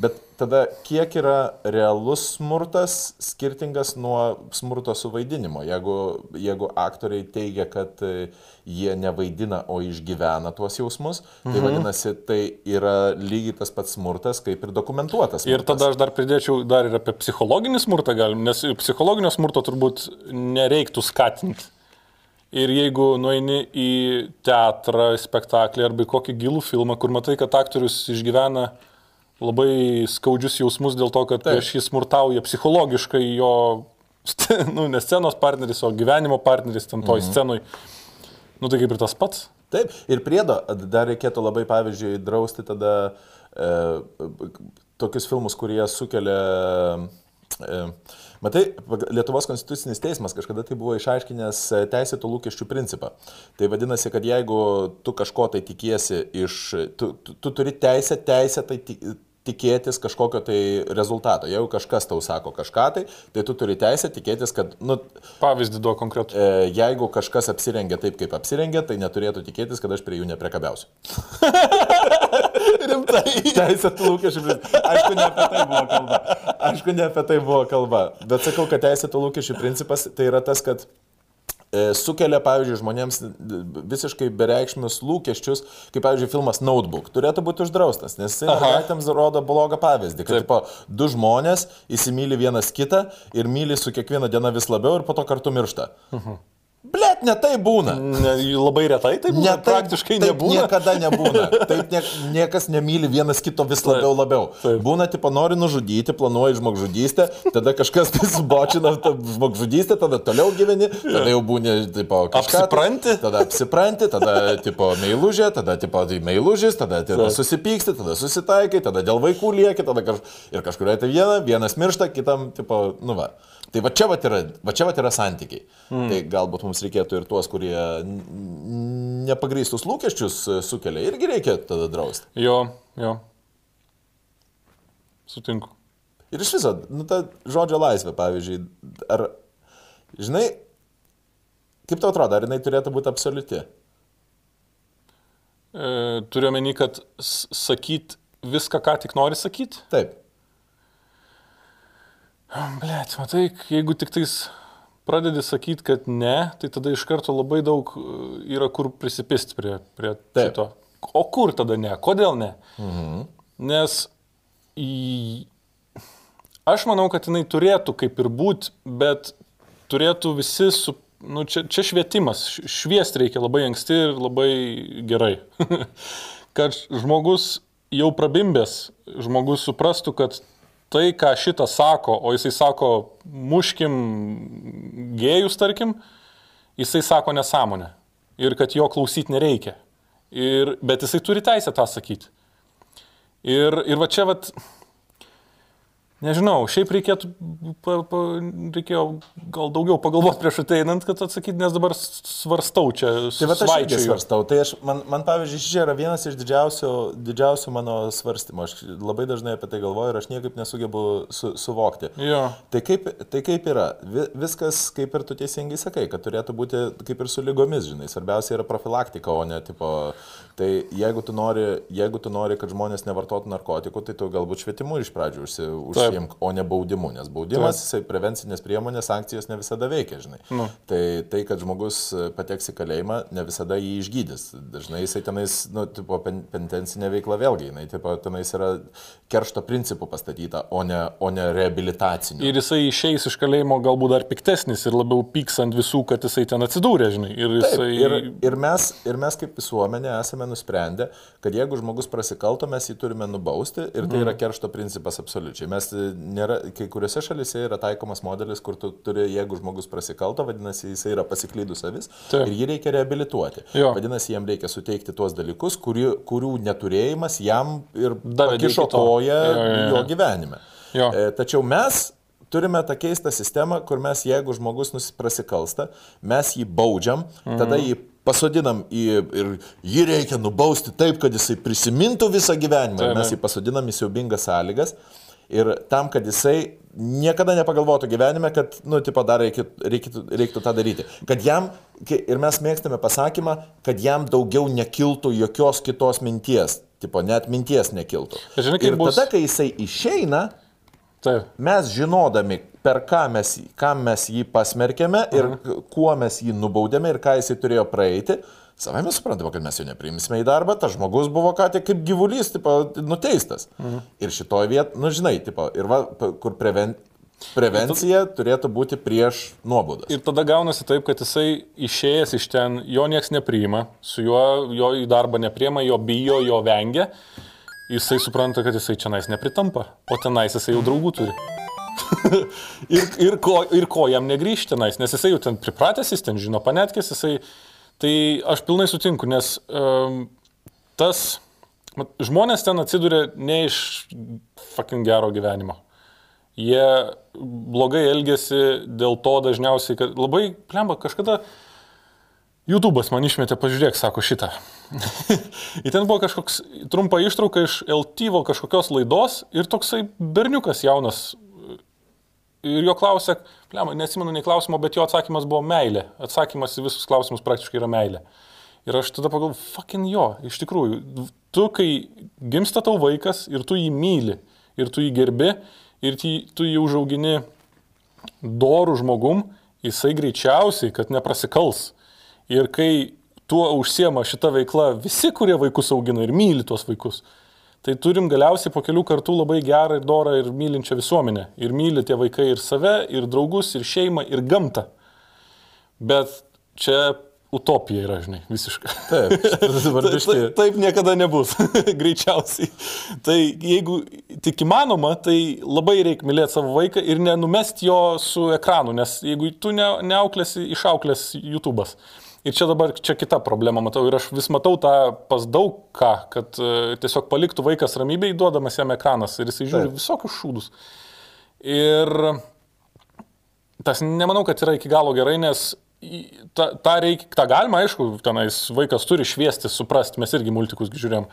Bet tada kiek yra realus smurtas skirtingas nuo smurto suvaidinimo? Jeigu, jeigu aktoriai teigia, kad e, jie nevaidina, o išgyvena tuos jausmus, tai mhm. vadinasi, tai yra lygiai tas pats smurtas, kaip ir dokumentuotas. Ir smurtas. tada aš dar pridėčiau dar ir apie psichologinį smurtą galim, nes psichologinio smurto turbūt nereiktų skatinti. Ir jeigu nueini į teatrą, spektaklį arba į kokį gilų filmą, kur matai, kad aktorius išgyvena labai skaudžius jausmus dėl to, kad prieš jį smurtauja psichologiškai jo, nu, ne scenos partneris, o gyvenimo partneris ten toj mhm. scenui. Nu tai kaip ir tas pats. Taip, ir priedo dar reikėtų labai, pavyzdžiui, drausti tada e, tokius filmus, kurie sukelia... E, matai, Lietuvos konstitucinis teismas kažkada tai buvo išaiškinęs e, teisėtų lūkesčių principą. Tai vadinasi, kad jeigu tu kažko tai tikiesi iš... Tu, tu, tu turi teisę, teisę tai ti- tikėtis kažkokio tai rezultato. Jeigu kažkas tau sako kažką tai, tai tu turi teisę tikėtis, kad, nu, Pavyzdį duo konkretų. E, jeigu kažkas apsirengia taip, kaip apsirengia, tai neturėtų tikėtis, kad aš prie jų nepriekabiausiu. Rimtai. Teisėtų lūkesčių. principas. Aišku, ne apie tai buvo kalba. Aišku, ne apie tai buvo kalba. Bet sakau, kad teisėtų lūkesčių principas tai yra tas, kad e, sukelia, pavyzdžiui, žmonėms visiškai bereikšmius lūkesčius, kaip, pavyzdžiui, filmas Notebook. Turėtų būti uždraustas, nes mergaitėms rodo blogą pavyzdį, kad tipo, du žmonės įsimylė vienas kitą ir myli su kiekviena diena vis labiau ir po to kartu miršta. Blet, ne tai būna. Ne, labai retai tai būna. Ne, Ne, praktiškai taip nebūna. Niekada nebūna. Taip nie, niekas nemyli vienas kito vis labiau labiau. taip. Būna, tipo, nori nužudyti, planuoji žmogžudystę, tada kažkas subočina tą žmogžudystę, tada toliau gyveni, tada jau būni, tipo, kažką. tai- Apsipranti? Tada apsipranti, tada, tipo, meilužė, tada, tipo, tai meilužis, tada, tada Taip. susipyksti, tada susitaikai, tada dėl vaikų lieki, tada kaž... ir kažkuria tai viena, vienas miršta, kitam, tipo, nu va. Tai va čia va yra, va čia va yra santykiai. Mm. Tai galbūt mums reikėtų ir tuos, kurie nepagrįstus lūkesčius e, sukelia, irgi reikia tada drausti. Jo, jo. Sutinku. Ir iš viso, nu ta žodžio laisvė, pavyzdžiui, ar, žinai, kaip tau atrodo, ar jinai turėtų būti absoliuti? E, turiu omeny, kad sakyt viską, ką tik nori sakyti. Taip. Blet, matai, jeigu tik tais pradedi sakyti, kad ne, tai tada iš karto labai daug e, yra kur prisipisti prie, prie Taip. šito. O kur tada ne? Kodėl ne? Mhm. Nes į... aš manau, kad jinai turėtų kaip ir būti, bet turėtų visi su... Nu, čia, čia švietimas. Š- Šviesti reikia labai anksti ir labai gerai. kad žmogus jau prabimbęs, žmogus suprastų, kad tai, ką šitas sako, o jisai sako, muškim gėjus, tarkim, jisai sako nesąmonę. Ir kad jo klausyti nereikia. Ir, bet jisai turi teisę tą sakyti. Ir, ir va čia, va, nežinau, šiaip reikėtų, pa, pa, reikėjo gal daugiau pagalvoti prieš ateinant, kad atsakyti, nes dabar svarstau čia. Tai va aš irgi svarstau. Tai aš, man, man pavyzdžiui, čia yra vienas iš didžiausių, didžiausių mano svarstymų. Aš labai dažnai apie tai galvoju ir aš niekaip nesugebu su, suvokti. Jo. Tai kaip, tai kaip yra? Vi, viskas, kaip ir tu teisingai sakai, kad turėtų būti kaip ir su lygomis, žinai. Svarbiausia yra profilaktika, o ne tipo... Tai jeigu tu nori, jeigu tu nori kad žmonės nevartotų narkotikų, tai tu galbūt švietimu iš pradžių užsi, užsiimk, o ne baudimu, nes baudimas, Taip. jisai prevencinės priemonės, sankcijos ne visada veikia, žinai. Nu. Tai tai, kad žmogus e, pateks į kalėjimą, ne visada jį išgydys. Dažnai jisai tenais, nu, tipo, pen, penitencinė veikla vėlgi, jinai, tipo, tenais yra keršto principų pastatyta, o ne, o ne reabilitacinių. Ir jisai išeis iš kalėjimo galbūt dar piktesnis ir labiau pyks ant visų, kad jisai ten atsidūrė, žinai. Ir Taip, jisai... ir, ir, mes, ir mes kaip visuomenė esame nusprendę, kad jeigu žmogus prasikalto, mes jį turime nubausti ir tai yra keršto principas absoliučiai. Mes nėra, kai kuriuose šalise yra taikomas modelis, kur tu turi, jeigu žmogus prasikalto, vadinasi, jis yra pasiklydus avis Taip. ir jį reikia reabilituoti. Jo. Vadinasi, jam reikia suteikti tuos dalykus, kurių, kurių neturėjimas jam ir to. koją Jo, jo, jo. jo gyvenime. Jo. E, Tačiau mes turime tą keistą sistemą, kur mes, jeigu žmogus nusiprasikalsta, mes jį baudžiam, mhm. tada jį pasodinam į, ir jį reikia nubausti taip, kad jisai prisimintų visą gyvenimą. Taip, mes jį pasodinam į siaubingas sąlygas. Ir tam, kad jisai niekada nepagalvotų gyvenime, kad, nu, tipo, dar reikėtų, reikėtų, reiktų tą daryti. Kad jam, ir mes mėgstame pasakymą, kad jam daugiau nekiltų jokios kitos minties. Tipo, net minties nekiltų. Žinai, ir bus- tada, kai jisai išeina, Taip. mes žinodami, per ką mes, kam mes jį pasmerkėme ir k- kuo mes jį nubaudėme ir ką jisai turėjo praeiti, savai mes suprantame, kad mes jo nepriimsime į darbą, tas žmogus buvo ką tik kaip gyvulys, tipo, nuteistas. Mhm. Ir šitoje vietoje, nu žinai, tipo, ir va, kur preven, prevencija turėtų būti prieš nuobaudas. Ir tada gaunasi taip, kad jisai išėjęs iš ten, jo nieks nepriima, su juo jo į darbą nepriima, jo bijo, jo vengia. jisai supranta, kad jisai čia nais nepritampa, o tenais jisai jau draugų turi. ir, ir, ko, ir ko jam negrįžti tenais, nes jisai jau ten pripratęs, jis ten žino panetkės, jisai... Tai aš pilnai sutinku, nes um, tas... mat, Žmonės ten atsiduria ne iš fucking gero gyvenimo. Jie blogai elgesi dėl to dažniausiai, kad labai, plemba, kažkada YouTube'as man išmetė, pažiūrėk, sako šitą. Ir ten buvo kažkoks trumpa ištrauka iš LTV kažkokios laidos ir toksai berniukas jaunas. Ir jo klausė, plema, neatsimenu nei klausimo, bet jo atsakymas buvo meilė. Atsakymas į visus klausimus praktiškai yra meilė. Ir aš tada pagalvoju, fucking jo, iš tikrųjų, tu kai gimsta tau vaikas ir tu jį myli, ir tu jį gerbi, ir tu jį užaugini dorų žmogum, jisai greičiausiai, kad neprasikals. Ir kai tuo užsiema šita veikla visi, kurie vaikus augina ir myli tuos vaikus, tai turim galiausiai po kelių kartų labai gerą ir dorą ir mylinčią visuomenę. Ir myli tie vaikai ir save, ir draugus, ir šeimą, ir gamtą. Bet čia utopija yra, žinai, visiškai. Taip, dabar Taip, taip, niekada nebus, greičiausiai. Tai jeigu tik įmanoma, tai labai reikia mylėti savo vaiką ir nenumest jo su ekranu, nes jeigu tu ne, neauklėsi, išauklės YouTube'as. Ir čia dabar, čia kita problema, matau, ir aš vis matau tą pas daug ką, kad uh, tiesiog paliktų vaikas ramybėj, duodamas jam ekranas ir jisai žiūri Taip. visokius šūdus. Ir tas nemanau, kad yra iki galo gerai, nes tą, tą, reik, tą galima, aišku, tenais vaikas turi šviesti, suprasti, mes irgi multikus žiūrėjom,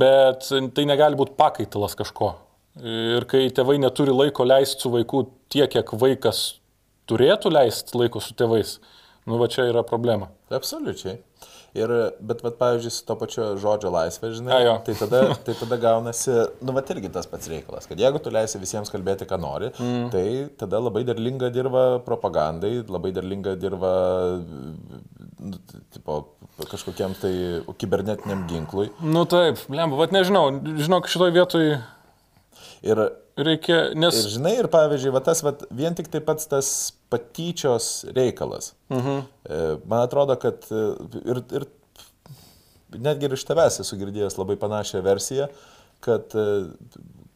bet tai negali būti pakaitalas kažko. Ir kai tėvai neturi laiko leisti su vaiku tiek, kiek vaikas turėtų leisti laiko su tėvais, nu va čia yra problema. Absoliučiai. Ir, bet, vat, pavyzdžiui, su to pačiu žodžio laisvė, žinai, A, tai tada, tai tada gaunasi, nu, va, irgi tas pats reikalas, kad jeigu tu leisi visiems kalbėti, ką nori, mm. tai tada labai derlinga dirba propagandai, labai derlinga dirba, nu, tipo, kažkokiam tai kibernetiniam ginklui. Nu taip, lemba, vad nežinau, žinok, šitoj vietoj Ir, reikia, nes... ir žinai, ir pavyzdžiui, va, tas va, vien tik tai pats tas patyčios reikalas. Mhm. Man atrodo, kad e, ir, ir netgi ir iš tavęs esu girdėjęs labai panašią versiją, kad, e,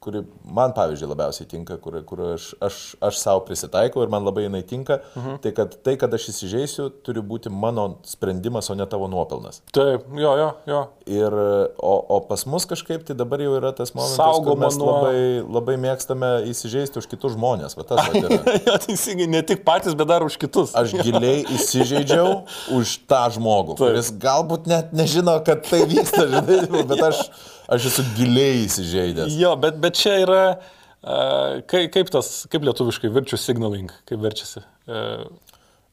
kuri man, pavyzdžiui, labiausiai tinka, kur, kur aš, aš, aš savo prisitaikau ir man labai jinai tinka, mhm. tai kad tai, kad aš įsižeisiu, turi būti mano sprendimas, o ne tavo nuopelnas. Taip, jo, jo, jo. Ir, o, o pas mus kažkaip tai dabar jau yra tas momentas, Saugoma mes nuo- labai, labai mėgstame įsižeisti už kitus žmonės. Va tas jo, teisingai, ne tik patys, bet dar už kitus. Aš giliai įsižeidžiau už tą žmogų, Taip. kuris galbūt net nežino, kad tai vyksta, žinai, bet aš, aš esu giliai įsižeidęs. Jo, bet, bet čia yra, uh, kaip, kaip tas, kaip lietuviškai, virčių signaling, kaip verčiasi. Uh,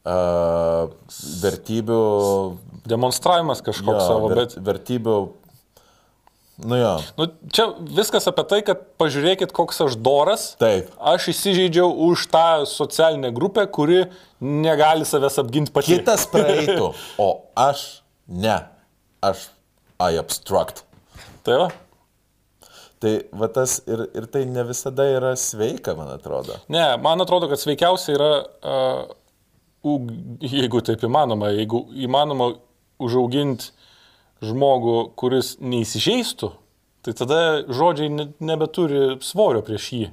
Uh, vertybių. demonstravimas kažkoks Jo, savo, bet... Vertybių. Nu jo, Nu, čia viskas apie tai, kad pažiūrėkit, koks aš doras. taip. Aš įsižeidžiau už tą socialinę grupę, kuri negali savęs apginti pati. Kitas praeitų, o aš ne. Aš I obstruct. Tai va. Tai va tas ir, ir tai ne visada yra sveika, man atrodo. Ne, man atrodo, kad sveikiausia yra, uh, jeigu taip įmanoma, jeigu įmanoma užauginti žmogų, kuris neįsižeistų, tai tada žodžiai ne, nebeturi svorio prieš jį.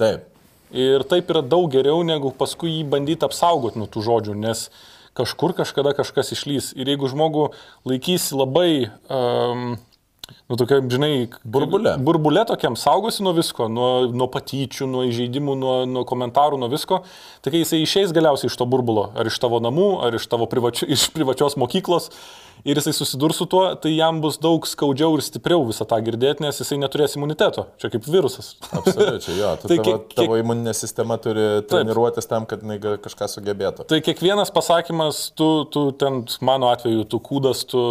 Taip. Ir taip yra daug geriau, negu paskui jį bandyti apsaugoti nuo tų žodžių, nes kažkur kažkada kažkas išlys. Ir jeigu žmogų laikysi labai, um, nu, tokia, žinai, Burbule. Burbule tokiam saugosi nuo visko, nuo, nuo patyčių, nuo įžeidimų, nuo, nuo komentarų, nuo visko, tai kai jisai išeis galiausiai iš to burbulo, ar iš tavo namų, ar iš tavo privačio, iš privačios mokyklos, ir jisai susidurs su tuo, tai jam bus daug skaudžiau ir stipriau visą tą girdėti, nes jisai neturės imuniteto. Čia kaip virusas. Absoliučiai, jo. Tai tai tavo, kiek- tavo imuninė sistema turi treniruotis tam, kad jinai kažką sugebėtų. Tai kiekvienas pasakymas, tu, tu ten, mano atveju, tu kūdas, tu,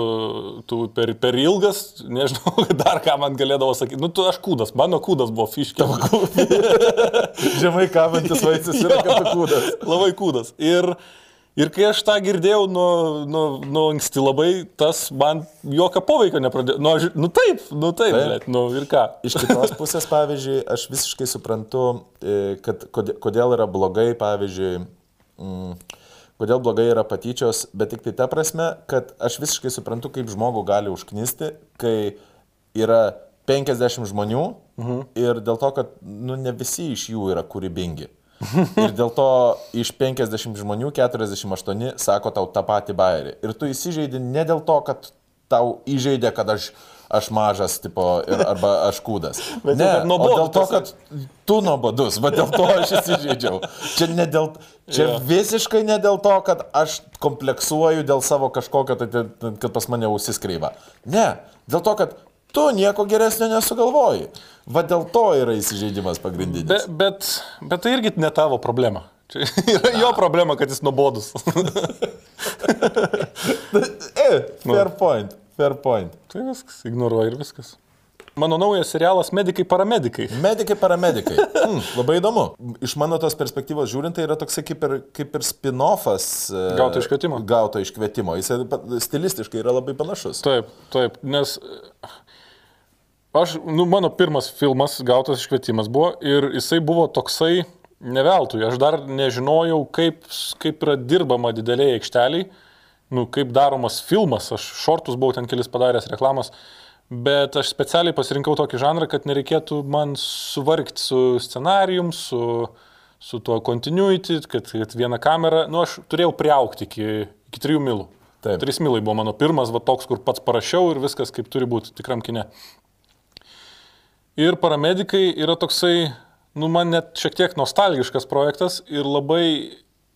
tu per, per ilgas, nežinau, dar ką man galėdavo sakyti. Nu, tu aš kūdas, mano kūdas buvo fiškė. Žemai kabantis vaisius yra kaip kūdas. labai kūdas. Ir, ir kai aš tą girdėjau nuo, nuo, nuo anksti labai, tas man jokio poveikio nepradėjo. Nu, aš, nu taip, nu taip, Taip. taip. nu ir ką. Iš kitos pusės, pavyzdžiui, aš visiškai suprantu, e, kad kodė- kodėl yra blogai, pavyzdžiui, mm, kodėl blogai yra patyčios, bet tik tai ta prasme, kad aš visiškai suprantu, kaip žmogų gali užknisti, kai yra 50 žmonių mhm. ir dėl to, kad nu, ne visi iš jų yra kūrybingi. Ir dėl to iš 50 žmonių 48 sako tau tą patį bairį. Ir tu įsižeidi ne dėl to, kad tau įžeidė, kad aš, aš mažas, tipo, ir, arba aš kūdas. Bet ne, jau nuobodu dėl to, kad tu nuobodus, bet dėl to aš įsižeidžiau. Čia, ne dėl, čia Jo. visiškai ne dėl to, kad aš kompleksuoju dėl savo kažkokio, tai, tai, kad pas mane ausiskreiva. Ne, dėl to, kad tu nieko geresnio nesugalvoji. Va dėl to yra įsižeidimas Be, pagrindinis. bet, bet tai irgi ne tavo problema. Čia yra jo problema, kad jis nuobodus. E, fair point, fair point. tai viskas, ignoruoja ir viskas. Mano naujas serialas Medikai paramedikai. Medikai, paramedikai. Mm, labai įdomu. Iš mano tos perspektyvos žiūrint, tai yra toksai kaip ir, kaip ir spin-offas. e, Gauto iškvietimo. Gauto iškvietimo. Jis stilistiškai yra labai panašus. Taip, taip, nes aš, nu, mano pirmas filmas gautas iškvietimas buvo ir jisai buvo toksai neveltui. Aš dar nežinojau, kaip, kaip yra dirbama didelėje aikšteliai, nu, kaip daromas filmas. Aš šortus buvau ten kelis padaręs reklamas. Bet aš specialiai pasirinkau tokį žanrą, kad nereikėtų man suvargti su scenarijum, su, su tuo continuity, kad, kad viena kamera, nu aš turėjau priaukti iki, iki trijų milų. Taip. Trys milai buvo mano pirmas, va toks, kur pats parašiau ir viskas kaip turi būti tikram kine. Ir paramedikai yra toksai, nu man net šiek tiek nostalgiškas projektas ir labai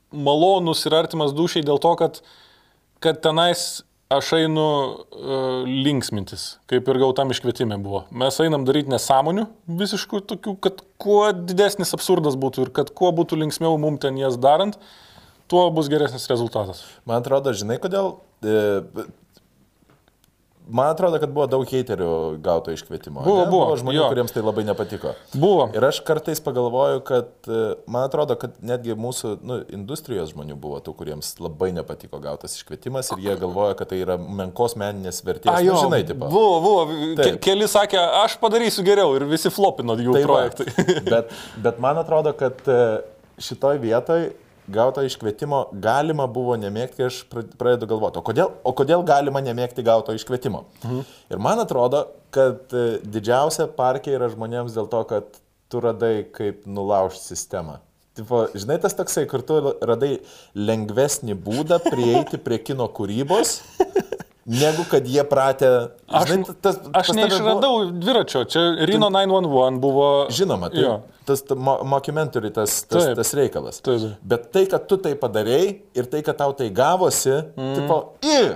malonus ir artimas dušiai dėl to, kad, kad tenais aš einu uh, linksmintis, kaip ir gautam iškvietime buvo. Mes einam daryti nesąmonių visiškų tokių, kad kuo didesnis absurdas būtų ir kad kuo būtų linksmiau mums ten jas darant, tuo bus geresnis rezultatas. Man atrodo, žinai kodėl. E, Man atrodo, kad buvo daug heiterių gauto iškvietimo. Buvo, ne? buvo, žmonių, jo. kuriems tai labai nepatiko. Buvo. Ir aš kartais pagalvoju, kad e, man atrodo, kad netgi mūsų nu, industrijos žmonių buvo tų, kuriems labai nepatiko gautas iškvietimas ir jie galvoja, kad tai yra menkos meninės vertės. A, nu, žinai, tipo. Buvo, buvo. Ke, keli sakė, aš padarysiu geriau ir visi flopino jų Tai va. projektai. bet, bet man atrodo, kad e, šitoj vietoj gauto iškvietimo galima buvo nemėgti, kai aš pra- pradedu galvoti, o kodėl, o kodėl galima nemėgti gauto iškvietimo. Mhm. Ir man atrodo, kad e, didžiausia parkė yra žmonėms dėl to, kad tu radai kaip nulaužti sistemą. Tipo, žinai, tas toksai, kur tu radai lengvesnį būdą prieiti prie kino kūrybos, negu kad jie pratę. Aš, žinai, tas, aš tave buvo- neišradau dviračio, čia Rino 911 buvo. Žinoma, tai Jo. tas ta mo- mockumentary, tas, tas, Taip. tas reikalas. Taip. Bet tai, kad tu tai padarėjai ir tai, kad tau tai gavosi, mm. tipo, i,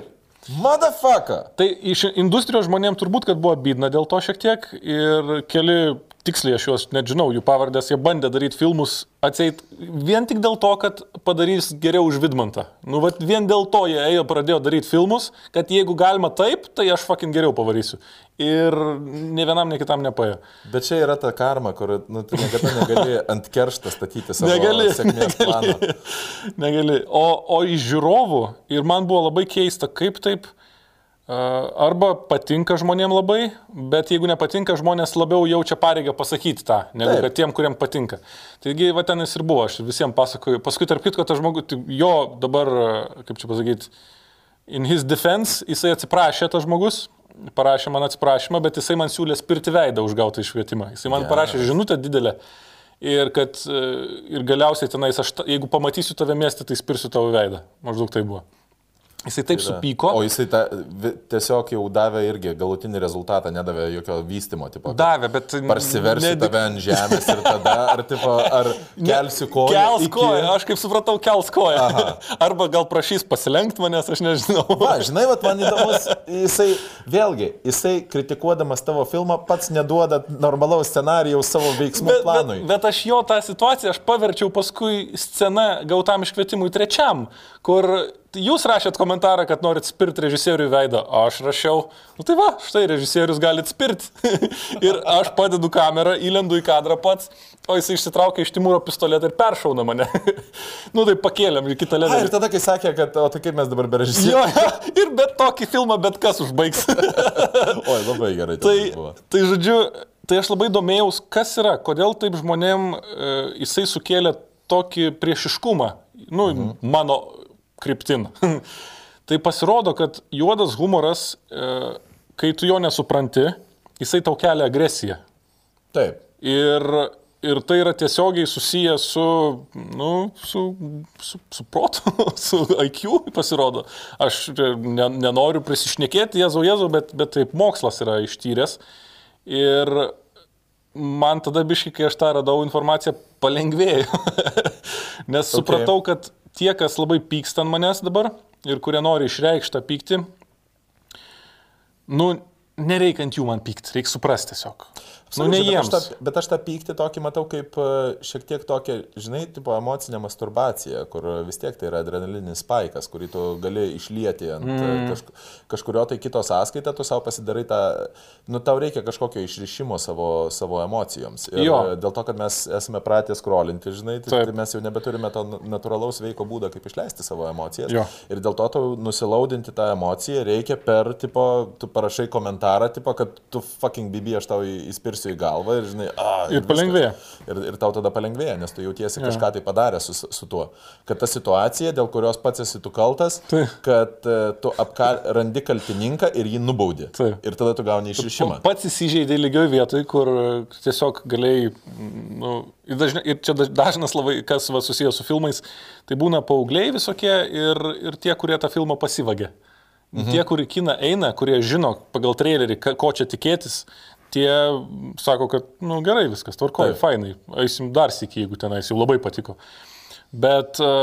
motherfucker. Tai iš industrijos žmonėms turbūt, kad buvo bydna dėl to šiek tiek ir keli, tiksliai aš juos net žinau, jų pavardės, jie bandė daryti filmus atseit vien tik dėl to, kad padarys geriau už Vidmantą. Nu, vat vien dėl to jie ėjo, pradėjo daryti filmus, kad jeigu galima taip, tai aš fucking geriau pavarysiu. Ir ne vienam, ne kitam nepaėjo. Bet čia yra ta karma, kur nu, tu niekada negali ant keršto statyti savo Negali, sėkmės negali. plano. Negali. O, o iš žiūrovų, ir man buvo labai keista, kaip taip, a, arba patinka žmonėm labai, bet jeigu nepatinka, žmonės labiau jaučia pareigą pasakyti tą, negu Taip. kad tiem, kuriem patinka. Taigi, va ten jis ir buvo, aš visiems pasakoju. Paskui, tarp kitko, tas žmogus, jo dabar, kaip čia pasakyti, in his defense, jisai atsiprašė tas žmogus. Parašė man atsiprašymą, bet jisai man siūlė spirti veidą už gautą išvietimą. Jisai man Geras. parašė žinutę didelę. Ir kad e, ir galiausiai tenais, aš, jeigu pamatysiu tave miestą, tai spirsiu tavo veidą. Maždaug tai buvo. Jisai taip supyko. O jisai ta, tiesiog jau davė irgi galutinį rezultatą, nedavė jokio vystimo. Tipo, Davė, bet... Parsiversi nedik- tave ant žemės ir tada, ar, tipo, ar kelsi koją. Kels iki- koją, aš kaip supratau, kels koją. Arba gal prašys pasilenkti manęs, aš nežinau. Va, žinai, vat, man įdomus, jisai, vėlgi, jisai kritikuodamas tavo filmą pats neduoda normalaus scenarijaus savo veiksmų Bet, bet, planui. bet aš jo tą situaciją aš paverčiau paskui sceną gautam iškvietimui trečiam, kur jūs rašėt komentarą, kad norit spirti režisieriui veidą, aš rašiau, nu tai va, štai režisierius galit spirti. ir aš padedu kamerą, įlendu į kadrą pats, o jis išsitraukia iš Timūro pistoletą ir peršauna mane. nu tai pakėlėm į kitą A, ir tada, kai sakė, kad, o tai kaip mes dabar be Jo, režisieriaus. jo, ir bet tokį filmą bet kas užbaigs. Oi, labai gerai. Tai, buvo. tai žodžiu, tai aš labai domėjaus, kas yra, kodėl taip žmonėm e, jisai sukėlė tokį priešiškumą, nu, mhm. mano kryptin. tai pasirodo, kad juodas humoras, e, kai tu jo nesupranti, jisai tau kelia agresiją. Taip. Ir, ir tai yra tiesiogiai susiję su, nu, su, su, su protu, su IQ pasirodo. Aš ne, nenoriu prisišnekėti, Jėzau, Jėzau, bet, bet taip mokslas yra ištyręs. Ir man tada biškai, kai aš tą radau informaciją, palengvėjo. Nes okay. supratau, kad tie, kas labai pyksta ant manęs dabar ir kurie nori išreikštą pyktį, nu, nereikia ant jų man pykti, reikia suprasti tiesiog. Nu, ne bet aš, jiems. tą, bet aš tą pyktį tokį matau kaip e, šiek tiek tokią, žinai, tipo emocinę masturbaciją, kur vis tiek tai yra adrenalinis spaikas, kurį tu gali išlieti ant mm. kažk kažkurio tai kito sąskaitą, tu savo pasidarai tą, nu tau reikia kažkokio išrišimo savo, savo emocijoms. Ir Jo. dėl to, kad mes esame pratę skrolinti, žinai, tai, tai mes jau nebeturime to natūralaus veiko būdo, kaip išleisti savo emocijas. Jo. Ir dėl to tau nusilaudinti tą emociją reikia per, tipo, tu parašai komentarą, tipo, kad tu fucking bibi, aš tau į- įspirsiu į galvą ir, žinai, a, Ir palengvėja. Ir, ir tau tada palengvėja, nes tu jautiesi kažką tai padaręs su, su tuo. Kad ta situacija, dėl kurios pats esi tu kaltas, Taip. kad e, tu apkal, randi kaltininką ir jį nubaudi. Taip. Ir tada tu gauni išrišimą. Pats įsižeidė lygioj vietoj, kur tiesiog galėjai, nu, ir, dažna, ir čia daž- dažnas labai, kas va, susijęs su filmais, tai būna paaugliai visokie ir, ir tie, kurie tą filmą pasivagė. Mhm. Tie, kurie kina eina, kurie žino pagal trailerį, ko čia tikėtis, tie sako, kad, na nu, gerai, viskas tvarkoja, fainai, eisim dar sėki, jeigu tenais jau labai patiko. Bet, e,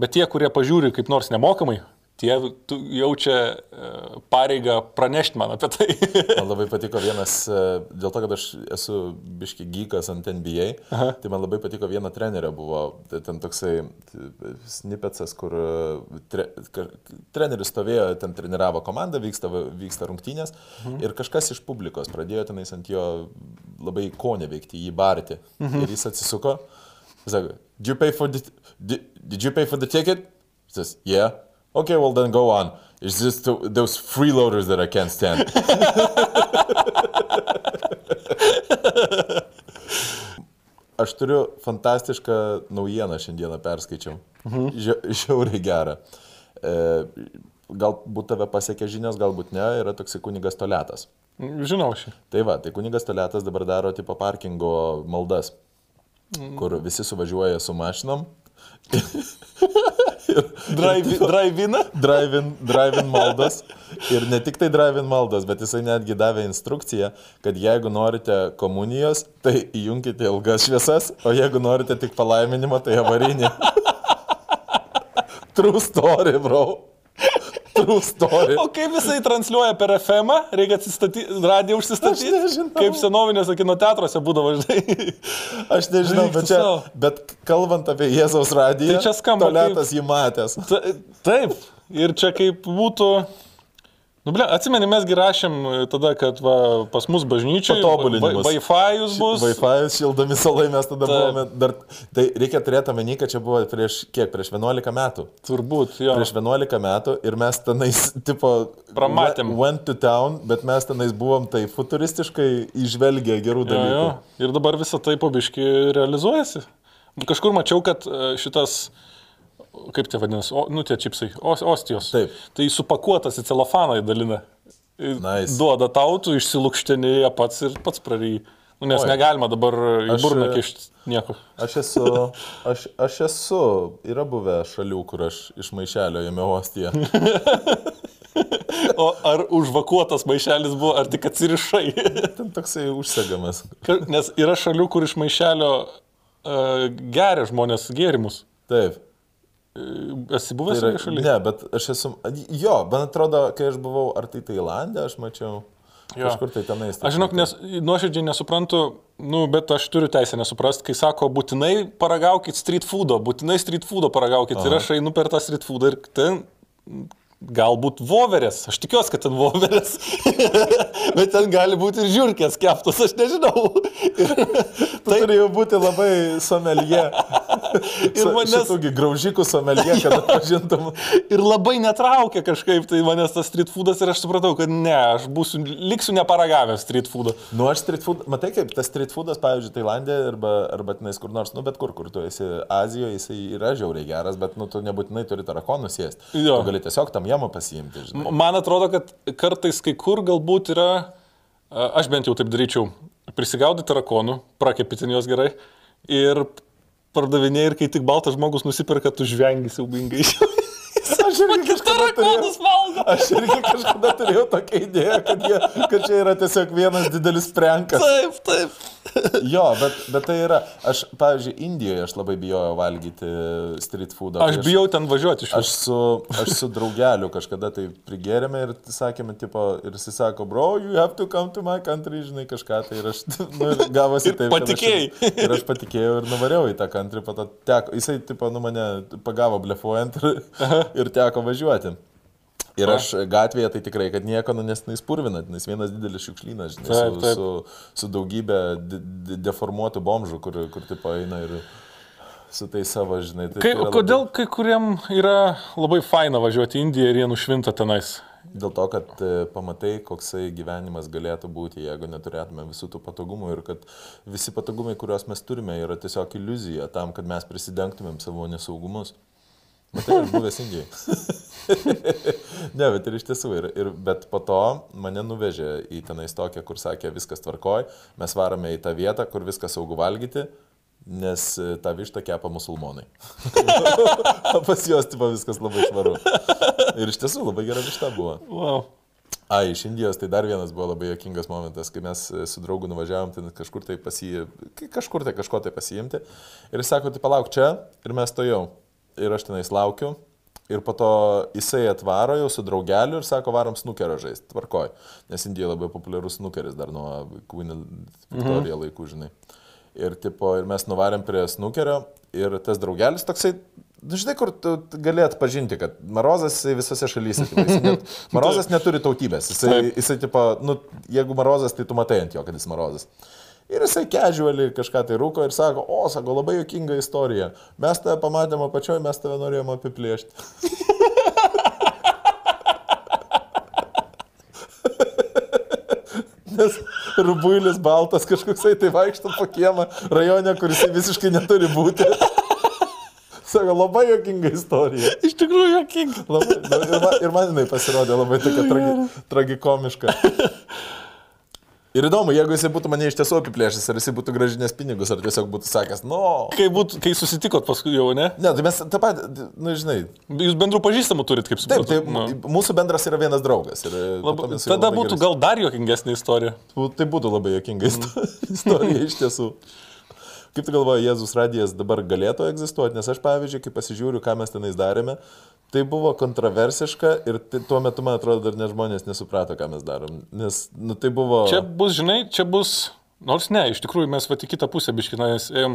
bet tie, kurie pažiūri kaip nors nemokamai, tie jaučia e, pareigą pranešti man apie tai. Man labai patiko vienas, e, dėl to, kad aš esu biški gykas ant NBA, Aha. tai man labai patiko viena trenerė buvo, tai ten toksai snipetsas, kur e, tre, treneris stovėjo, ten treniravo komandą, vyksta, vyksta rungtynės mhm. ir kažkas iš publikos pradėjo tenais ant jo labai konė veikti, jį barti. Mhm. Ir jis atsisuko, sako, did you pay for the, did, did you pay for the ticket? Says, yeah. Okay, well then go on. It's just th- those freeloaders that I can't stand. Aš turiu fantastišką naujieną šiandieną perskaičiau. Mhm. Žiauriai gerą. E, galbūt tave pasiekė žinios, galbūt ne, yra toksai kunigas toletas. Žinau šį. Tai va, tai kunigas toletas dabar daro tipo parkingo maldas, kur visi suvažiuoja su mašinom. Drive- Drive-in? Drive-in drive maldas. Ir ne tik tai drive-in maldas, bet jisai netgi davė instrukciją, kad jeigu norite komunijos, tai įjunkite ilgas šviesas, o jeigu norite tik palaiminimo, tai avarinį. True story, bro. True story. O kaip jisai transliuoja per FM, -ą? reikia atsistatyti, radiją užsistatyti. Kaip senovinėse kino teatruose būdavo, žinai. Aš nežinau, Eik tu bet, čia, sau. bet kalbant apie Jėzaus radiją, Tai čia skamba Toletas jį matęs. Ta- Taip, ir čia kaip būtų... Nu, ble, atsimeni, mesgi rašėm tada, kad va, pas mus bažnyčiai Patobulinimus. Wi-Fi bus. Wi-Fi šildomi salai mes tada Taip. buvome. Dar, tai reikia turėti omeny, kad čia buvo prieš kiek, prieš 11 metų. Turbūt, jo. Prieš 11 metų ir mes tenais, tipo, Pramatėm. we- Went to town, bet mes tenais buvom tai futuristiškai išvelgę gerų Jo, dalykų. jo. Ir dabar visą tai pabiški realizuojasi. Kažkur mačiau, kad e, šitas, kaip tai vadinasi, o, nu tie čipsai, os, ostijos. Taip. Tai supakuotas į celofaną įdalina. Nice. Duoda tautų, išsilūkštinėje pats ir pats praryji. Nu, nes Oi. Negalima dabar į burną e, kišti nieko. Aš esu, aš, aš esu, yra buvę šalių, kur aš iš maišelio ėmiau ostiją. O ar užvakuotas maišelis buvo, ar tik atsirišai? Ten toksai užsegamas. Nes yra šalių, kur iš maišelio uh, geria žmonės gėrimus. Taip. Esi Tai buvęs yra, yra, šalyje? ne, bet aš esu, jo, man atrodo, kai aš buvau ar tai Tailandė, aš mačiau. Jo. Kažkur tai tenais. Aš žinok, nes nuoširdžiai nesuprantu, nu, bet aš turiu teisę nesuprasti, kai sako, būtinai paragaukit street foodo, būtinai street foodo paragaukit. Aha. Ir aš einu per tą street foodą ir ten galbūt voverės, aš tikiuosi, kad ten voverės, bet ten gali būti ir žiūrkės keptos, aš nežinau. Ir, Tai turėjo būti labai somelie. ir manęs, Šitųgi graužikų somelie, kad atpažintum. ir labai netraukia kažkaip tai manęs tas street foodas ir aš supratau, kad ne, aš būsiu, liksiu neparagavęs street foodo. Nu, aš street food, matai kaip tas street foodas, pavyzdžiui, Tailandė arba, arba tenais kur nors, nu, bet kur, kur tu esi Azijoje, jisai yra žiauriai geras, bet, nu, tu nebūtinai turi tarakonų sėsti. Tu gali tiesiog tam jamo pasiimti, žinai. Man atrodo, kad kartais kai kur galbūt yra Aš bent jau taip daryčiau. Prisigaudai tarakonų, prakepiti juos gerai ir pardavinėjai ir kai tik baltas žmogus nusipirka, tu žvengi siaubingai. Aš irgi turėjau, valgo. aš irgi kažkada turėjau tokią idėją, kad, jie, kad čia yra tiesiog vienas didelis prenkas. Taip, taip. Jo, bet, bet tai yra, aš, pavyzdžiui, Indijoje aš labai bijojau valgyti street foodą. Aš Tai bijau ten važiuoti iš Aš su, aš su draugeliu kažkada tai prigėrėme ir sakėme, tipo, ir jis sako, bro, you have to come to my country, žinai, kažką tai ir aš, nu, ir gavosi Ir taip. kad aš- patikėjai. Ir aš patikėjau ir nuvariau į tą country, po to teko, jisai, tipo, nu mane pagavo blefuojant ir, ir teko važiuoti. Ir aš gatvėje tai tikrai, kad nieko, nu, nes jis purvina, nes vienas didelis šiukšlynas, žinai, Taip, su, taip. su, su daugybė de, de, deformuotų bomžų, kur, kur tipo eina ir su tai savo, žinai. Tai Kai, tai kodėl kai kuriem yra labai faina važiuoti į Indiją ir jie nušvinta tenais? Dėl to, kad e, pamatai, koksai gyvenimas galėtų būti, jeigu neturėtume visų tų patogumų ir kad visi patogumai, kuriuos mes turime, yra tiesiog iliuzija tam, kad mes prisidengtumėm savo nesaugumus. Matai, aš buvęs Indijai. ne, bet ir iš tiesų. Ir, ir, bet po to mane nuvežė į tenais tokią, kur sakė, viskas tvarkoj, mes varome į tą vietą, kur viskas saugu valgyti, nes e, tą vištą kepa musulmonai. Pas juos tipo viskas labai švaru. Ir iš tiesų labai gera višta buvo. Wow. A, iš Indijos tai dar vienas buvo labai jokingas momentas, kai mes e, su draugu nuvažiavom ten kažkur tai pasijimti, kažkur tai kažko tai pasijimti. Ir jis sako, tai palauk čia ir mes to jau. Ir aš tenais laukiu. Ir po to jisai atvaro jau su draugeliu ir sako, varom snukerio žaisti. Tvarkoj. Nes Indijoje labai populiarus snukeris dar nuo Queen Victoria laikų, žinai. Ir, tipo, ir mes nuvarėm prie snukerio ir tas draugelis toksai, nu, žinai, kur tu gali atpažinti, kad Marozas visose šalyse. Net, Marozas neturi tautybės. Jisai, jisai tipo, nu, jeigu Marozas, tai tu matai ant jo, kad jis Marozas. Ir jisai casually kažką tai rūko ir sako, o, sako, labai jokinga istorija. Mes tave pamatėme apačioje, mes tave norėjome apiplėšti. Nes rubuilis baltas kažkoksai tai vaikšto po kiemą rajone, kuris visiškai neturi būti. Sako, labai jokinga istorija. Iš tikrųjų, jokinga. Labai, nu, ir, man, ir man jinai pasirodė labai tokia tragi, tragikomiška. Ir įdomu, jeigu jisai būtų mane iš tiesų apiplėšęs, ar jisai būtų gražinės pinigus, ar tiesiog būtų sakęs, nu... Kai, būt, kai susitikot paskui jau, ne? Ne, tai mes tą patį, nu žinai. Jūs bendrų pažįstamų turit, kaip Taip, suprantu. tai Nu. mūsų bendras yra vienas draugas. Ir, po Lab, tada būtų gerai- gal dar jokingesnė istorija. Tai būtų labai jokinga isto- istorija iš tiesų. Kaip tu galvoji, Jėzus radijas dabar galėtų egzistuoti, nes aš pavyzdžiui, kai pasižiūriu, ką mes tenais darėme, tai buvo kontroversiška ir tai, tuo metu, man atrodo, dar ne žmonės nesuprato, ką mes darom. Nes, nu, tai buvo... Čia bus, žinai, čia bus, nors ne, iš tikrųjų mes va į kitą pusę biškinais ėjom.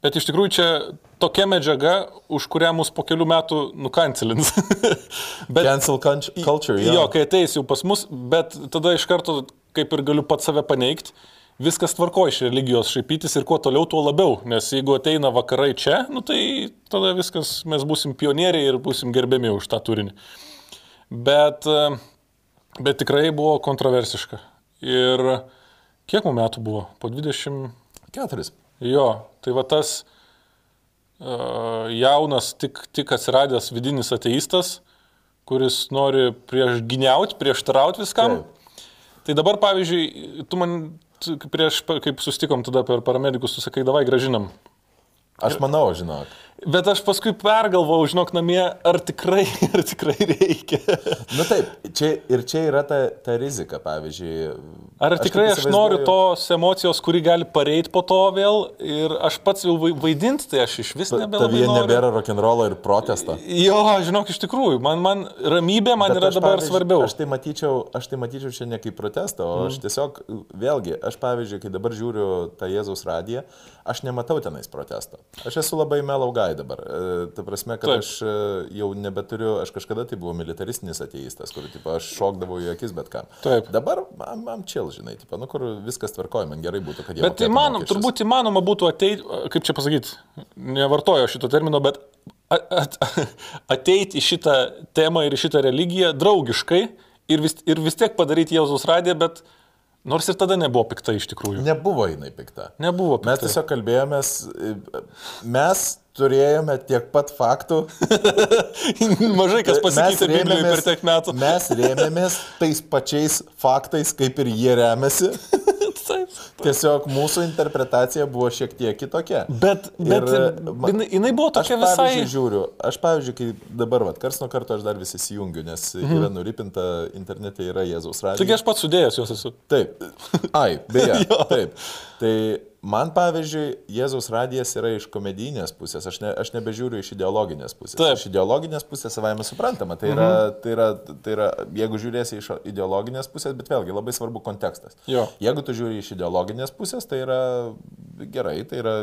Bet iš tikrųjų čia tokia medžiaga, už kurią mus po kelių metų nukancelins. bet, Cancel culture, jo. jo, kai ateis jau pas mus, bet tada iš karto, kaip ir galiu pat save paneigti, viskas tvarko iš religijos šaipytis ir kuo toliau, tuo labiau. Nes jeigu ateina vakarai čia, nu tai tada viskas, mes būsim pionieriai ir būsim gerbiami už tą turinį. Bet, e, bet tikrai buvo kontroversiška. Ir kiek mums metų buvo? Po 20. Keturis. Jo, tai va tas uh, jaunas, tik, tik atsiradęs vidinis ateistas, kuris nori prieš giniauti, prieštarauti viskam. Taip. Tai dabar, pavyzdžiui, tu man prieš, kaip sustikom tada per paramedikus, tu sakai, davai gražinam. Aš manau, žinok. Bet aš paskui pergalvojau, žinok, namie, ar tikrai, ar tikrai reikia. Na taip, čia, ir čia yra ta, ta rizika, pavyzdžiui. Ar Aš tikrai aš noriu tos emocijos, kuri gali pareiti po to vėl ir aš pats jau vai- vaidinti, tai aš iš vis nebelabai Tavyje nebėra rock'n'rollo ir protesto. Jo, žinok, iš tikrųjų, man, man ramybė man Bet yra aš, dabar svarbiau. Aš tai, matyčiau, aš tai matyčiau čia ne kaip protestą, o Mhm. aš tiesiog, vėlgi, aš pavyzdžiui, kai dabar žiūriu tą Jėzaus radiją, aš nematau tenais protesto. Aš esu labai melaugai dabar. E, Ta prasme, kad Taip. Aš e, jau nebeturiu, aš kažkada tai buvau militaristinis ateistas, kur tipo, aš šokdavau į akis bet kam. Taip. Dabar man, man chill, žinai, tipo, nu, kur viskas tvarkoja, man gerai būtų, kad jie Bet įmanom, mokesčius. turbūt įmanoma būtų ateiti, kaip čia pasakyti, nevartojo šito termino, bet ateiti į šitą temą ir į šitą religiją draugiškai ir vis, ir vis tiek padaryti Jėzus radiją, bet Nors ir tada nebuvo pikta iš tikrųjų. Nebuvo jinai pikta. Nebuvo pikta. Mes tiesiog kalbėjomės, mes turėjome tiek pat faktų. Mažai kas pasikeitė Biblijai per tiek metų. Mes rėmėmės tais pačiais faktais, kaip ir jie remiasi. Tiesiog mūsų interpretacija buvo šiek tiek kitokia. Bet, bet Ir, ir, ma- jinai, buvo Aš tokia visai... pavyzdžiui žiūriu, aš pavyzdžiui, kai dabar, vat, kars nuo karto aš dar vis įsijungiu, nes mhm. yra nuripinta internete, yra Jėzaus radijas. Taigi aš pats sudėjęs juos esu. Taip. Ai, beje. Taip. Tai man, pavyzdžiui, Jėzaus radijas yra iš komedijinės pusės, aš, ne, aš nebežiūriu iš ideologinės pusės. Taip. Iš ideologinės pusės savai mes suprantama. Tai yra, mhm. tai, yra, tai yra, jeigu žiūrėsi iš ideologinės pusės, bet vėlgi labai svarbu kontekstas. Jo. Jeigu tu žiūri iš ideologinės pusės, tai yra gerai, tai yra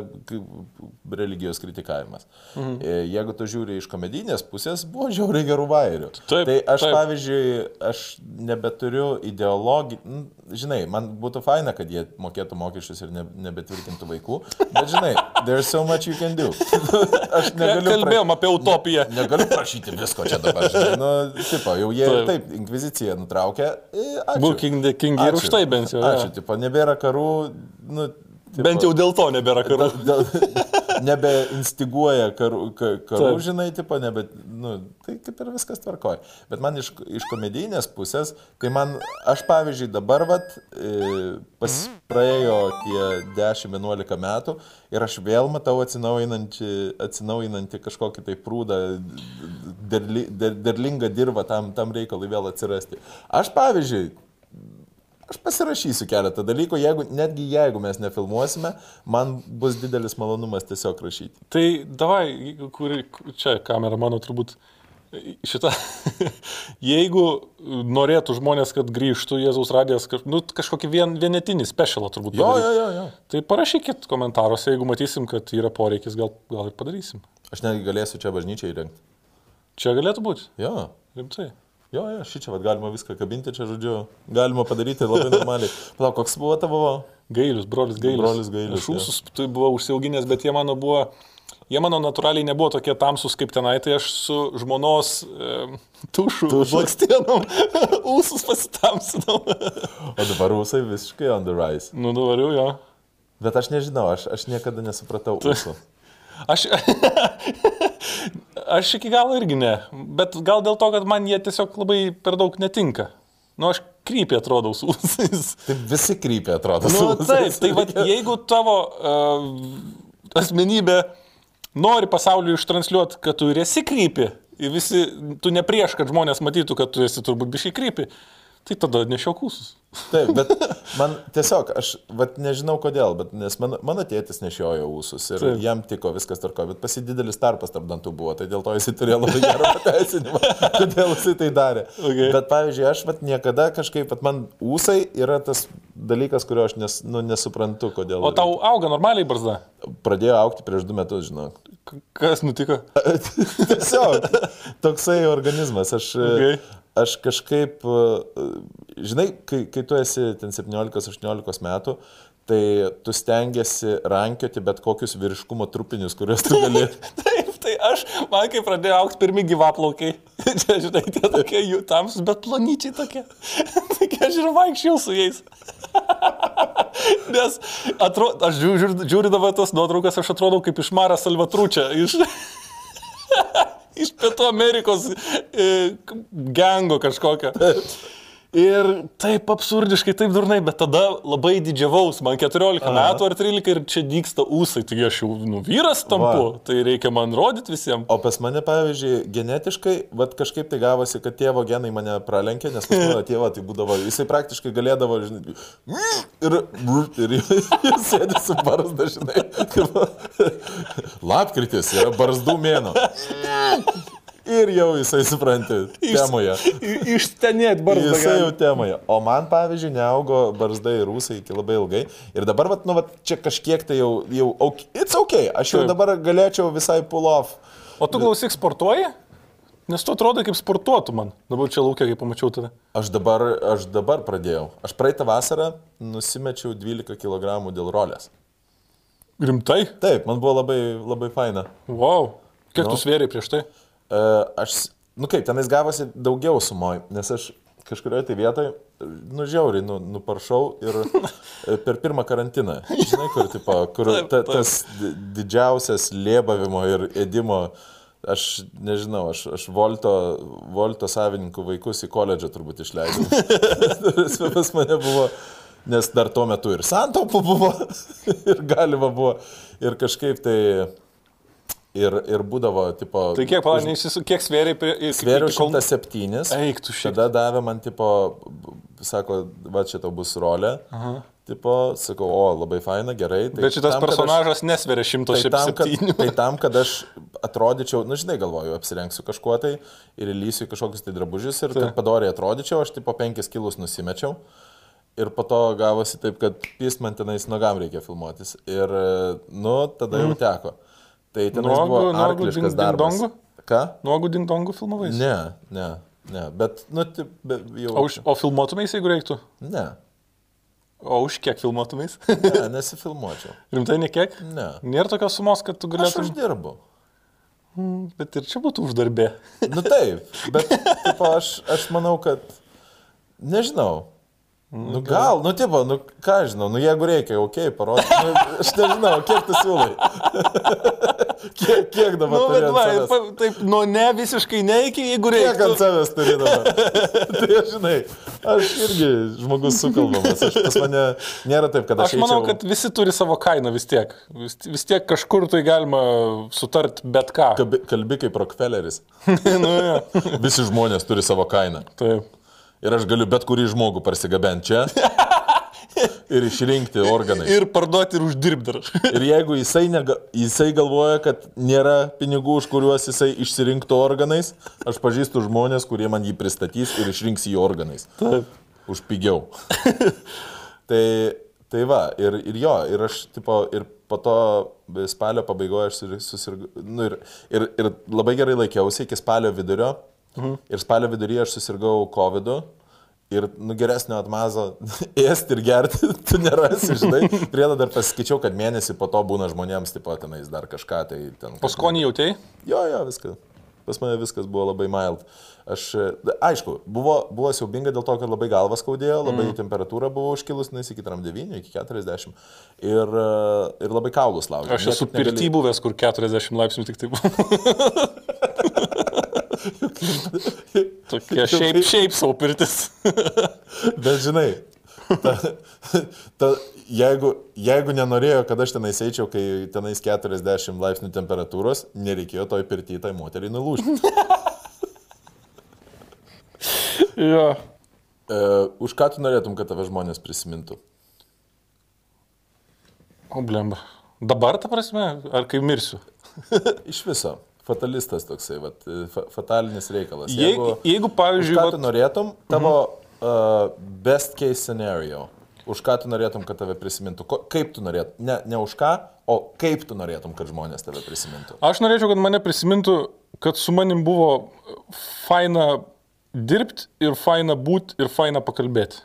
religijos kritikavimas. Mhm. Jeigu tu žiūri iš komedijinės pusės, buvo žiauriai gerų vairių. Taip, tai aš, taip. pavyzdžiui, aš nebeturiu ideologijų, žinai, man būtų faina, kad jie mokėtų mokesčius ir ne, nebetvirtintų vaikų, bet žinai, there's so much you can do. aš negaliu. Kalbėjom apie utopiją. Ne, negaliu prašyti visko čia dabar, žinai, nu, tipo, jau jie Taip. taip, inkvizicija nutraukė. Būk king king ir už tai bent jau. Ačiū, tipo, nebėra karų, nu, Bent jau dėl to nebėra karų. Dėl, nebeinstiguoja karų, ka, karų Taip. žinai, tipo, nebe, nu, tai kaip ir viskas tvarkoja. Bet man iš, iš komedijinės pusės, tai man, aš pavyzdžiui dabar, vat, e, pas, praėjo tie 10-11 metų ir aš vėl matau atsinaujinantį, atsinaujinantį kažkokį tai prūdą, derli, der, derlingą dirbą tam, tam reikalui vėl atsirasti. Aš pavyzdžiui, Aš pasirašysiu keletą dalykų, jeigu, netgi jeigu mes nefilmuosime, man bus didelis malonumas tiesiog rašyti. Tai davai, kur, čia kamera mano turbūt šitą. Jeigu norėtų žmonės, kad grįžtų Jėzaus radijas, nu, kažkokį vien, vienetinį specialą turbūt. Jo, padaryt. jo, jo, jo. Tai parašykit komentaruose, jeigu matysim, kad yra poreikis, gal, gal ir padarysim. Aš netgi galėsiu čia bažnyčiai įrengti. Čia galėtų būti. Jo, Rimtai. Jo, jo, šį čia vat, galima viską kabinti, čia žodžiu, galima padaryti labai normaliai. Palauk, koks buvo tavo? Gailius, brolis Gailius. Brolis Gailius, Aš ūsus tai buvau užsiauginęs, bet jie mano buvo, jie mano natūraliai nebuvo tokie tamsus kaip tenai, tai aš su žmonos e, tušu, blakstienom ūsus pasitamsinau. O dabar rusai visiškai on the rise. nu, nuvariu jo. Bet aš nežinau, aš, aš niekada nesupratau mūsų. Aš, aš iki galo irgi ne, bet gal dėl to, kad man jie tiesiog labai per daug netinka. Nu, aš krypį atrodau su ūsais. Tai visi krypė atrodo. Nu, su taip, ūsais. tai vat, jeigu tavo uh, asmenybė nori pasauliu ištranšiuoti, kad tu ir esi krypį, ir visi, tu ne prieš, kad žmonės matytų, kad tu esi turbūt bišiai krypį, tai tada nešiok ūsus. Taip, bet man tiesiog, aš vat, nežinau kodėl, bet nes mano, mano tėtis nešiojo ūsus ir Taip. Jam tiko viskas tarko, bet pasi didelis tarpas tarp dantų buvo, tai dėl to jisai turėjo labai gerą pateisinimą, kodėl jisai tai darė. Okay. Bet pavyzdžiui, aš vat, niekada kažkaip, vat, man ūsai yra tas dalykas, kurio aš nes, nu, nesuprantu, kodėl. O tau auga normaliai barzda? Pradėjo aukti prieš du metus, žinok. K- Kas nutiko? Tiesiog toksai organizmas. Aš, Okay. Aš kažkaip, e, žinai, kai, kai tu esi ten 17-18 metų, tai tu stengiasi rankioti bet kokius vyriškumo trupinius, kuriuos tu gali. Taip, tai aš, man kai pradėjo aukti pirmi gyvaplaukiai, čia, žinai, tie tokie jų tamsus, bet plonyčiai tokie. Taigi aš ir vaikščiau su jais. Nes atro, aš žiū- žiūr, žiūrėdama tos nuotraukas, aš atrodau kaip iš Mara Salvatručia, iš, iš Pietų Amerikos e, gengo kažkokio. Ir taip absurdiškai, taip durnai, bet tada labai didžiavaus, man 14 Aha. metų ar 13 ir čia dyksta ūsai, taigi aš jau nu, vyras tampu, Va. tai reikia man rodyti visiems. O pas mane, pavyzdžiui, genetiškai, vad kažkaip tai gavosi, kad tėvo genai mane pralenkė, nes pas mano tėvą tai būdavo, jisai praktiškai galėdavo, žinai, ir, ir jis sėdi su barzda, žinai, lapkritis yra barzdų mėno. Ir jau jisai supranti, temoje. Išstenėt barzdą. Jisai jau temoje. O man, pavyzdžiui, neaugo barzda ir rūsai iki labai ilgai. Ir dabar, vat, nu, vat, čia kažkiek tai jau, jau it's ok. Aš jau Taip. dabar galėčiau visai pull off. O tu klausyk sportuoji? Nes tu atrodo kaip sportuotų man. Dabar čia laukia, kai pamačiau tave. Aš dabar, aš dabar pradėjau. Aš praeitą vasarą nusimečiau 12 kg dėl rolės. Rimtai? Taip, man buvo labai, labai faina. Wow. Kiek Nu. tu svėriai prieš tai? Uh, aš, nu kaip, tenais gavosi daugiau sumoj, nes aš kažkurioje tai vietoje, nužiauriai, nu, nuparšau ir e, per pirmą karantiną. Žinai, kur, tipo, kur ta, tas di- didžiausias lėbavimo ir ėdimo, aš nežinau, aš, aš Volto, Volto savininkų vaikus į koledžą turbūt išleidau. Pas mane buvo, nes dar tuo metu ir santaupų buvo, ir galima buvo, ir kažkaip tai... Ir, ir būdavo, tipo... Tai kiek, palauk, neįsisu, kiek svėriai prie... Svėriau iki kol- 107. Eik tu šiek Tada davė man, tipo, sako, va čia tau bus rolė. Aha. Tipo, sakau, o, labai faina, gerai. Tai Bet šitas tam, personažas nesveria Aš, tai, tam, kad, 107. tai tam, kad aš atrodyčiau, na žinai, galvoju, apsirengsiu kažkuo tai ir įlysiu kažkokius tai drabužius ir kad padoriai atrodyčiau, aš tipo 5 kilus nusimečiau. Ir po to gavosi taip, kad pys man tenais nogam reikia filmuotis. Ir, nu, tada jau teko. Tai Nuogų- buvo arkliškas darbas. Ką? Nuogų dingdongų filmavais? Ne, ne, ne. Bet, nu, taip, be, jau. O, už, o filmuotumės, jeigu reiktų? Ne, O už kiek filmuotumės? ne, nesifilmuočiau. Rimtai, ne kiek? Ne. Nėra tokios sumos, kad tu Aš galėtum. uždirbu. Bet ir čia būtų uždarbė. Nu taip, bet tipo, aš, aš manau, kad nežinau. Nu gal, nu tipo, nu ką žinau, nu jeigu reikia, ok, parodyk. Nu, aš nežinau, kiek tu siūlai. kiek, kiek dabar Nu, bet va, pa- taip, nu ne visiškai ne iki, jeigu Kiek ant savęs turi dabar? tai žinai, aš irgi žmogus sukalbamas. Aš, pas mane nėra taip, kad aš... Aš manau, eičiau- kad visi turi savo kainą vis tiek. Vis, vis tiek kažkur tai galima sutart bet ką. Kalbi, kalbi kaip Rockefelleris. nu. Visi žmonės turi savo kainą. Taip. Ir aš galiu bet kurį žmogų parsigabenti čia ir išrinkti organai. Ir parduoti ir uždirbti dar. Ir jeigu jisai, nega, jisai galvoja, kad nėra pinigų, už kuriuos jisai išsirinktų organais, aš pažįstu žmonės, kurie man jį pristatys ir išrinks jį organais. Taip. Už pigiau. tai, tai va, ir, ir jo, ir aš, tipo, ir po to spalio pabaigoje aš susirgau, nu, ir, ir, ir labai gerai laikiausi iki spalio vidurio. Mhm. Ir spalio viduryje aš susirgau COVID. -u. Ir nu, geresnio atmazo ėsti ir gerti tu nerasi, žinai. Priedą dar paskaičiau, kad mėnesį po to būna žmonėms, tipo, tenais dar kažką, tai ten... O skonį jautėjai? Jo, jo, viskas. Pas mane viskas buvo labai mild. Aš, e, aišku, buvo, buvo siaubinga dėl to, kad labai galvas skaudėjo, labai mm. temperatūra buvo užkilus, nes iki 9, iki 40. Ir, e, ir labai kaulus laužė. Aš esu pirty buvęs, kur 40 laipsnių tik tai buvo. Tokia šiaip, šiaip savo pirtis. Bet žinai, ta, ta, jeigu, jeigu nenorėjo, kad aš tenais eičiau, kai tenais 40 laipsnių temperatūros, nereikėjo toj pirty tai moteriai nulūžti. jo. E, už ką tu norėtum, kad tave žmonės prisimintų? O blemba. Dabar, ta prasme, ar kai mirsiu? Iš viso. Fatalistas toksai, vat, fa fatalinis reikalas. Jeigu, jeigu už pavyzdžiui, ką tu norėtum, tavo uh, best case scenario, už ką tu norėtum, kad tave prisimintų, Ko, kaip tu norėtum, ne, ne už ką, o kaip tu norėtum, kad žmonės tave prisimintų. Aš norėčiau, kad mane prisimintų, kad su manim buvo faina dirbti ir faina būti ir faina pakalbėti.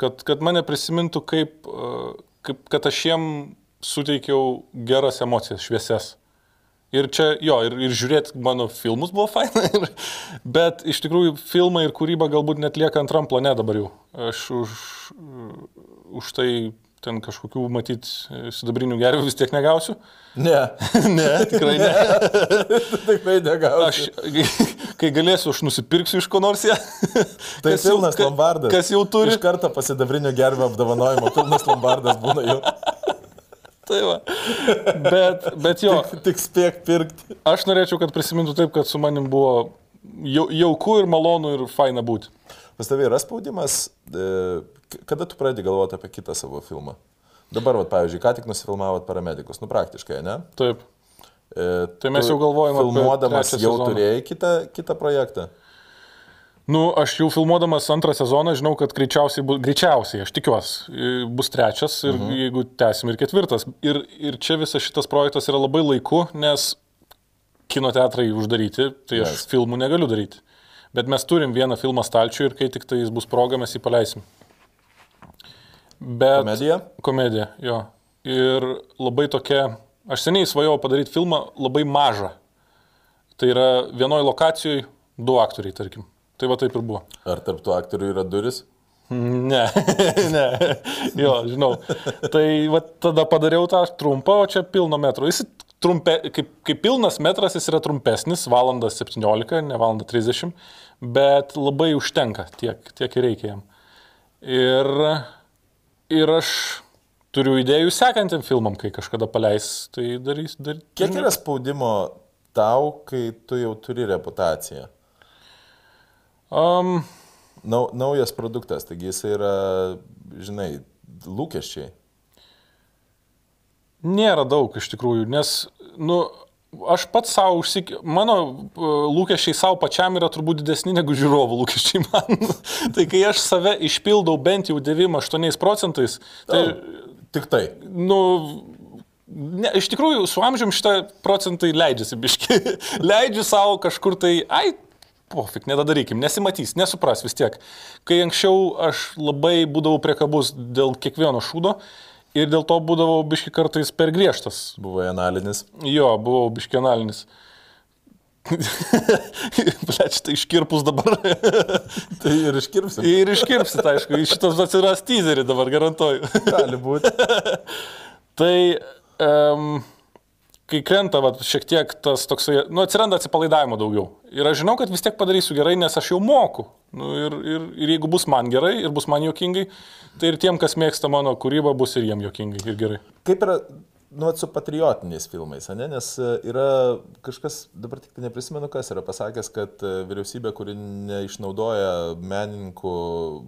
Kad, kad mane prisimintų kaip, kaip, kad aš jiem suteikiau geras emocijas, šviesias. Ir čia, jo, ir, ir žiūrėti mano filmus buvo faina, ir, bet iš tikrųjų filmai ir kūryba galbūt net lieka antram plane dabar jau. Aš už, už tai ten kažkokių, matyt, sidabrinių gervių vis tiek negausiu. Ne, ne, tikrai ne. tikrai negausiu. Aš, kai galėsiu, aš nusipirksiu iš ko nors ją. Tai Kas jau- pilnas ka- lombardas. Kas jau turi. Iš karto pasidabrinio gerbio apdovanojimo, pilnas lombardas būna jau. Tai va. Bet, bet jo, Tik, tik spėk pirkti. aš norėčiau, kad prisimintų taip, kad su manim buvo jau, jauku ir malonu ir faina būti. Pas tavai yra spaudimas, e, kada tu pradedi galvoti apie kitą savo filmą? Dabar, vat, pavyzdžiui, ką tik nusifilmavot paramedikus, nu praktiškai, ne? Taip. E, Tai mes jau galvojam apie Filmuodamas jau sezoną. turėjai kitą, kitą projektą. Nu, aš jau filmuodamas antrą sezoną žinau, kad greičiausiai, bu, greičiausiai aš tikiuosi, bus trečias ir -huh. jeigu tęsim ir ketvirtas. Ir, ir čia visas šitas projektas yra labai laiku, nes kino teatrai uždaryti, tai aš Yes. filmų negaliu daryti. Bet mes turim vieną filmą stalčių ir kai tik tai jis bus proga, mes jį paleisim. Bet, Komedija? Komedija, jo. Ir labai tokia, aš seniai svajojau padaryti filmą labai mažą. Tai yra vienoje lokacijoje du aktoriai, tarkim. Tai va taip ir buvo. Ar tarp tų aktorių yra duris? Ne, ne, jo, žinau. Tai va, tada padariau tą trumpą, o čia pilno metro. Jis trumpe, kaip, kaip pilnas metras jis yra trumpesnis, valanda 17, ne valanda 30, bet labai užtenka, tiek, tiek ir reikia jam. Ir, ir aš turiu idėjų sekantiem filmam, kai kažkada paleis, tai darys. Dar, Kiek yra spaudimo tau, kai tu jau turi reputaciją? Um, Nau, naujas produktas, taigi jis yra, žinai, lūkesčiai. Nėra daug iš tikrųjų, nes, nu, aš pats savo užsik... Mano uh, lūkesčiai savo pačiam yra turbūt didesni negu žiūrovų lūkesčiai man. tai kai aš save išpildau bent jau 9-8 procentais, tai, Tik tai. nu, ne, iš tikrųjų, su amžiumi šitą procentai leidžiasi biški. Leidžiu savo kažkur tai, ai, pofik, nedadarykim, nesimatys, nesupras vis tiek. Kai anksčiau aš labai būdavau priekabus dėl kiekvieno šūdo ir dėl to būdavau biški kartais per griežtas. Buvo analinis. Jo, buvau biški analinis. Pleč, tai iškirpus dabar. Tai ir iškirpsim. ir iškirpsit, aišku, šitas atsiras teaserį dabar garantuoju. Gali būti. Tai um, kai krenta va, šiek tiek tas toksai, nu, atsiranda atsipalaidavimo daugiau. Ir aš žinau, kad vis tiek padarysiu gerai, nes aš jau moku. Nu, ir, ir, ir jeigu bus man gerai ir bus man jokingai, tai ir tiem, kas mėgsta mano kūrybą, bus ir jiem jokingai ir gerai. Kaip yra, nu, su patriotiniais filmais, ne? nes e, yra kažkas, dabar tik tai neprisimenu, kas yra pasakęs, kad e, vyriausybė, kuri neišnaudoja menininkų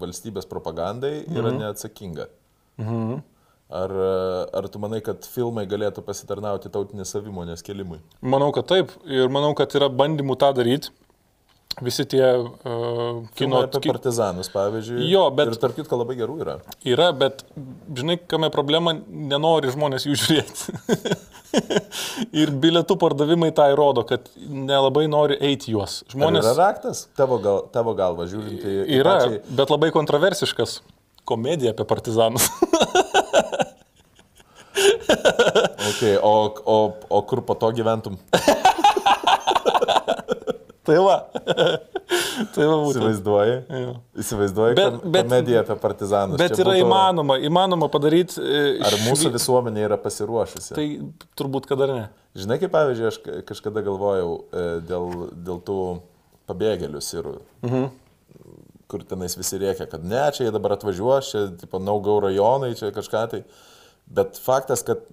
valstybės propagandai, yra mhm. neatsakinga. Mhm. Ar, ar tu manai, kad filmai galėtų pasitarnauti tautinės savimonės kelimui? Manau, kad taip. Ir manau, kad yra bandymų tą daryti. Visi tie uh, Kino kino apie partizanus, pavyzdžiui. Jo, bet- Ir tarp kitko labai gerų yra. yra, bet žinai, kame problema, nenori žmonės jų žiūrėti. ir bilietų pardavimai tai rodo, kad nelabai nori eiti juos. Ar Žmonės yra raktas? Tavo, gal, tavo galva, žiūrint į... į yra, pačiai- bet labai kontroversiškas. Komedija apie partizanus. Okay, o, o, o kur po to gyventum? tai va. tai va būtent. Įsivaizduoji? Jo. Įsivaizduoji, Bet- bet, bet- komediją apie partizanus. Bet Čia yra būtų- įmanoma, įmanoma padaryti. Ar mūsų visuomenė yra pasiruošusi? Tai turbūt, kad ar ne. Žinai, kaip pavyzdžiui, aš ka- kažkada galvojau e, dėl, dėl tų pabėgėlių sirų, mhm. kur tenais visi rėkia, kad ne, čia jie dabar atvažiuos, čia, tipo, naugau rajonai, čia kažką tai. Bet faktas, kad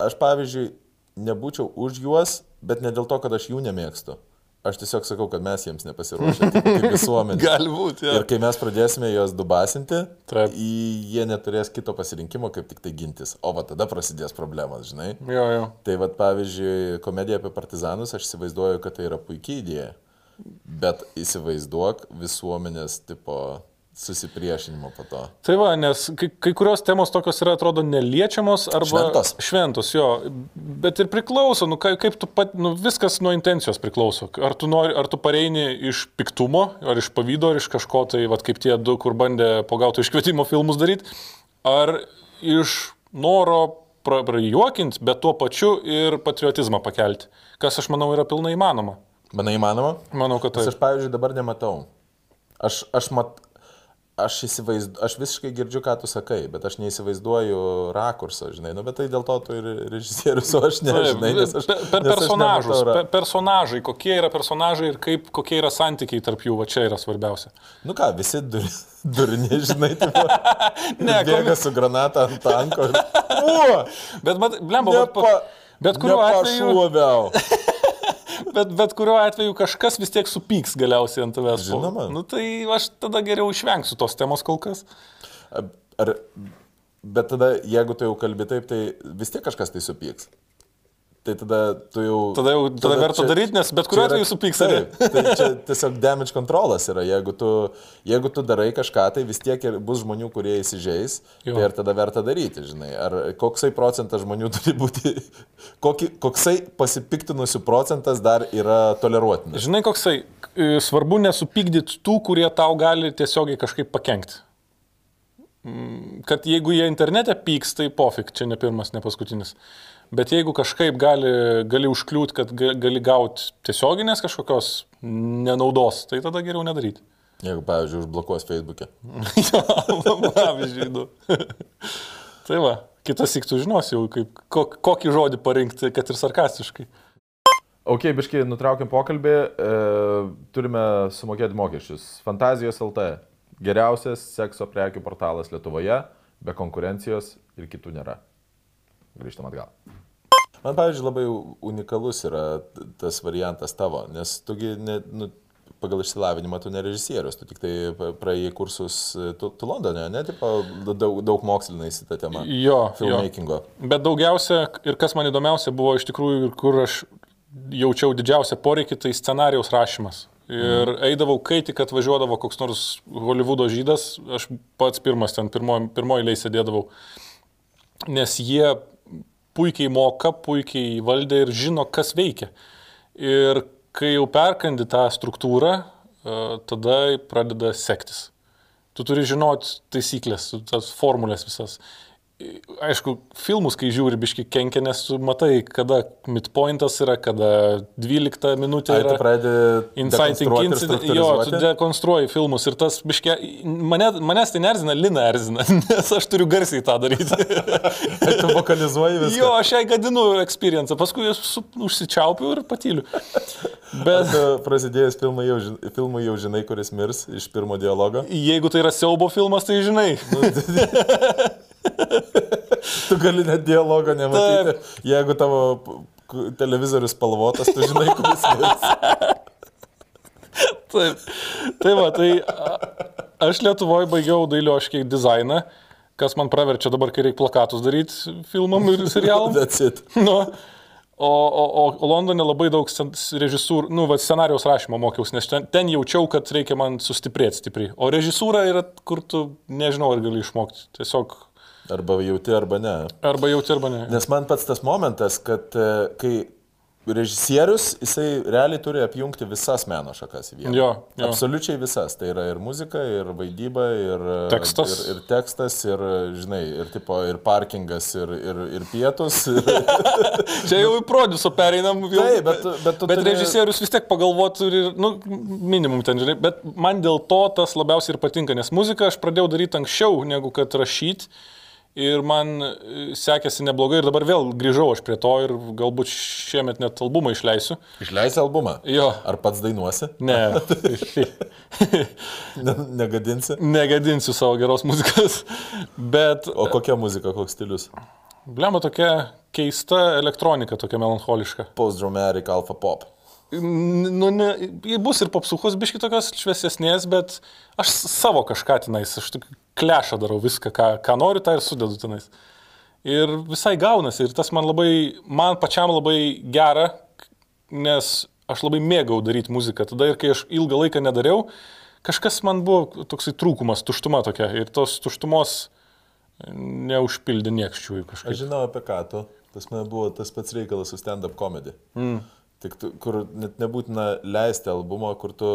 aš, pavyzdžiui, nebūčiau už juos, bet ne dėl to, kad aš jų nemėgstu. Aš tiesiog sakau, kad mes jiems nepasiruošę tipo, kaip visuomenė. Gali būti, jo. Ir kai mes pradėsime juos dubasinti, Taip. į- jie neturės kito pasirinkimo, kaip tik tai gintis. O va tada prasidės problemas, žinai. Jo, jo. Tai vad, pavyzdžiui, komedija apie partizanus, aš įsivaizduoju, kad tai yra puikiai idėja. Bet įsivaizduok visuomenės tipo susipriešinimo po to. Tai va, nes kai, kai kurios temos tokios yra, atrodo, neliečiamos arba Šventos. Šventos, jo. Bet ir priklauso, nu, kaip, kaip tu pat, nu, viskas nuo intencijos priklauso. Ar tu, nori, ar tu pareini iš piktumo, ar iš pavydo, ar iš kažko, tai vad kaip tie du, kur bandė pagautų iškvietimo filmus daryti, ar iš noro pra- prajuokinti, bet tuo pačiu ir patriotizmą pakelti. Kas, aš manau, yra pilnai įmanoma. Manai įmanoma? Manau, kad taip. aš, pavyzdžiui, dabar nematau. Aš, aš, mat, aš, įsivaizdu, aš visiškai girdžiu, ką tu sakai, bet aš neįsivaizduoju rakursą, žinai. Nu, bet tai dėl to tu ir režisierius, o aš ne, Taip, žinai. Nes aš, per, per aš personažus, ra- per, personažai, kokie yra personažai ir kaip, kokie yra santykiai tarp jų, va čia yra svarbiausia. Nu ką, visi dur, durni, žinai, tipo, Ne, bėga su granata ant tanko. ir-! Bet, bet, blemba, bet, bet kuriuo atveju, Nepašuoviau. bet, bet kuriuo atveju kažkas vis tiek supyks galiausiai ant tavęs. Žinoma. Nu tai aš tada geriau išvengsiu tos temos kol kas. Ar, bet tada, jeigu tu jau kalbi taip, tai vis tiek kažkas tai supyks. Tai tada tu jau... Tada jau- tada verta daryt, nes bet kuriuo čia atveju supyks? Taip, tai čia tiesiog damage kontrolas yra. Jeigu tu, jeigu tu darai kažką, tai vis tiek bus žmonių, kurie įsižeis. Jo. Tai ir tada verta daryti, žinai. Ar koksai procentas žmonių turi būti... Kokį, koksai pasipiktinusių procentas dar yra toleruotinas. Žinai, koksai, e, svarbu nesupykdyti tų, kurie tau gali tiesiogiai kažkaip pakengti. Mm, Kad jeigu jie internete pyks, tai pofik, čia ne pirmas, ne paskutinis. Bet jeigu kažkaip gali, gali užkliūti, kad ga- gali gauti tiesioginės kažkokios nenaudos, tai tada geriau nedaryti. Jeigu, pavyzdžiui, užblokuos Facebook'e. Pavyzdžiui, du. tai va, kitas tik tu žinosi jau, kaip, kok, kokį žodį parinkti, kad ir sarkastiškai. Ok, biškai, nutraukiam pokalbį. E, turime sumokėti mokesčius. Fantazijos LT. Geriausias sekso prekių portalas Lietuvoje, be konkurencijos ir kitų nėra. Grįžtam atgal. Man, pavyzdžiui, labai unikalus yra tas variantas tavo, nes tugi ne, nu, pagal išsilavinimą tu ne režisierius, tu tik tai praėjai kursus e, tu, tu Londone, ne, tipo, daug, daug mokslinais į tą temą. Jo, jo. Filmmakingo. Bet daugiausia ir kas man įdomiausia buvo iš tikrųjų ir kur aš jaučiau didžiausią poreikį, tai scenarijaus rašymas. Ir eidavau, kai tik atvažiuodavo koks nors Hollywoodo žydas, aš pats pirmas ten pirmoji pirmoj eilėje sėdėdavau. Nes jie puikiai moka, puikiai valdė ir žino, kas veikia. Ir kai jau perkandi tą struktūrą, e, tada pradeda sektis. Tu turi žinoti taisyklės, tas formulės visas. Aišku, filmus, kai žiūri, biški kenkia, nes tu matai, kada midpointas yra, kada 12 minutė Ai, tu yra. pradedi Inciting incident. Jo, tu dekonstruoji filmus ir tas biški... Mane, manęs tai nerzina, Lina erzina, nes aš turiu garsiai tą daryti. Tu vokalizuoji viską. jo, aš jai gadinu experience, paskui jas užsičiaupiu ir patyliu. Bet Tu prasidėjus filmui jau, filmui jau žinai, kuris mirs iš pirmo dialogo. jeigu tai yra siaubo filmas, tai žinai. Tu gali net dialogo nematyti. Jeigu tavo televizorius spalvotas, tu žinai, kuris mirs. Taip. Tai va, tai aš Lietuvoje baigiau dailioškiai dizainą, kas man praverčia dabar, kai reikia plakatus daryti filmam ir serialom. That's it. Nu, o, o, o Londone labai daug režisūrų, nu, va, scenarijos rašymo mokiausi, nes ten, ten jaučiau, kad reikia man sustiprėti stipriai. O režisūra yra, kur tu nežinau, ar gali išmokti. Tiesiog Arba jauti, arba ne. arba jauti, arba ne. Nes man pats tas momentas, kad e, kai režisierius, jisai realiai turi apjungti visas meno šakas į vieną. Jo, jo. Absoliučiai visas. Tai yra ir muzika, ir vaidyba, ir Tekstas. Ir, ir tekstas, ir, žinai, ir, tipo, ir parkingas, ir, ir, ir pietus. Ir... Čia jau į produsą pereinam. Jau, Taip, bet bet bet turi- režisierius vis tiek pagalvotų ir, nu, minimum ten, žinai. Bet man dėl to tas labiausiai ir patinka, nes muziką aš pradėjau daryti anksčiau, negu kad rašyti. Ir man e, sekėsi neblogai ir dabar vėl grįžau aš prie to ir galbūt šiemet net albumą išleisiu. Išleisi albumą. Jo. Ar pats dainuosi? Ne. Ne, negadinsi? Negadinsiu savo geros muzikos. Bet, O kokia muzika, koks stilius? blema tokia keista elektronika, tokia melancholiška. Post-dramatic alpha pop. Nu, ne, bus ir popsuchos biški tokios šviesesnės, bet aš savo kažką tenais, aš tik klešą darau viską, ką, ką noriu, tą ir sudedu tenais. Ir visai gaunasi, ir tas man labai, man pačiam labai gera, nes aš labai mėgau daryti muziką. Tada ir kai aš ilgą laiką nedariau, kažkas man buvo toksai trūkumas, tuštuma tokia. Ir tos tuštumos neužpildė niekščiųjų Aš kažkaip. žinau apie ką tu. Pas mane buvo tas pats reikalas su stand-up comedy. Mm. Tik tu, kur net nebūtina leisti albumą, kur tu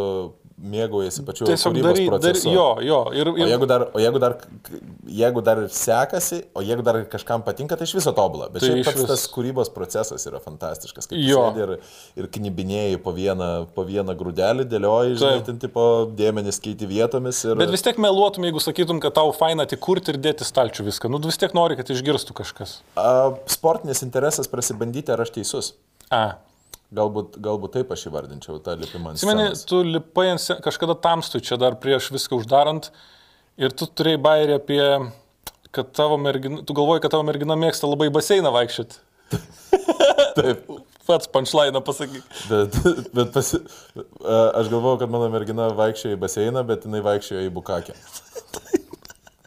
mėgaujasi pačiu Tiesiog kūrybos daryti, dar, procesu. jo, jo. Ir, O ir, jeigu, dar, o jeigu dar, jeigu dar sekasi, o jeigu dar kažkam patinka, tai iš viso tobulą. Bet Tai iš pats vis- tas kūrybos procesas yra fantastiškas. Kaip Jo. ir, ir knibinėjai po vieną, po vieną grūdelį, dėlioji, ten tipo dėmenys keiti vietomis. Ir... Bet vis tiek meluotum, jeigu sakytum, kad tau faina tik kurti ir dėti stalčių viską. Nu, vis tiek nori, kad išgirstų kažkas. A, sportinis interesas prasibandyti, ar aš teisus. A. Galbūt, galbūt taip aš įvardinčiau tą lipimą. ant Atsimeni, scenos. tu lipai ant scen- kažkada tamstui čia dar prieš viską uždarant ir tu turėjai bairį apie, kad tavo mergina, tu galvoji, kad tavo mergina mėgsta labai baseiną vaikščioti. Taip. Pats punčlainą pasakyk. Bet, bet pasi... aš galvojau, kad mano mergina vaikščiojo į baseiną, bet jinai vaikščiojo į bukakę.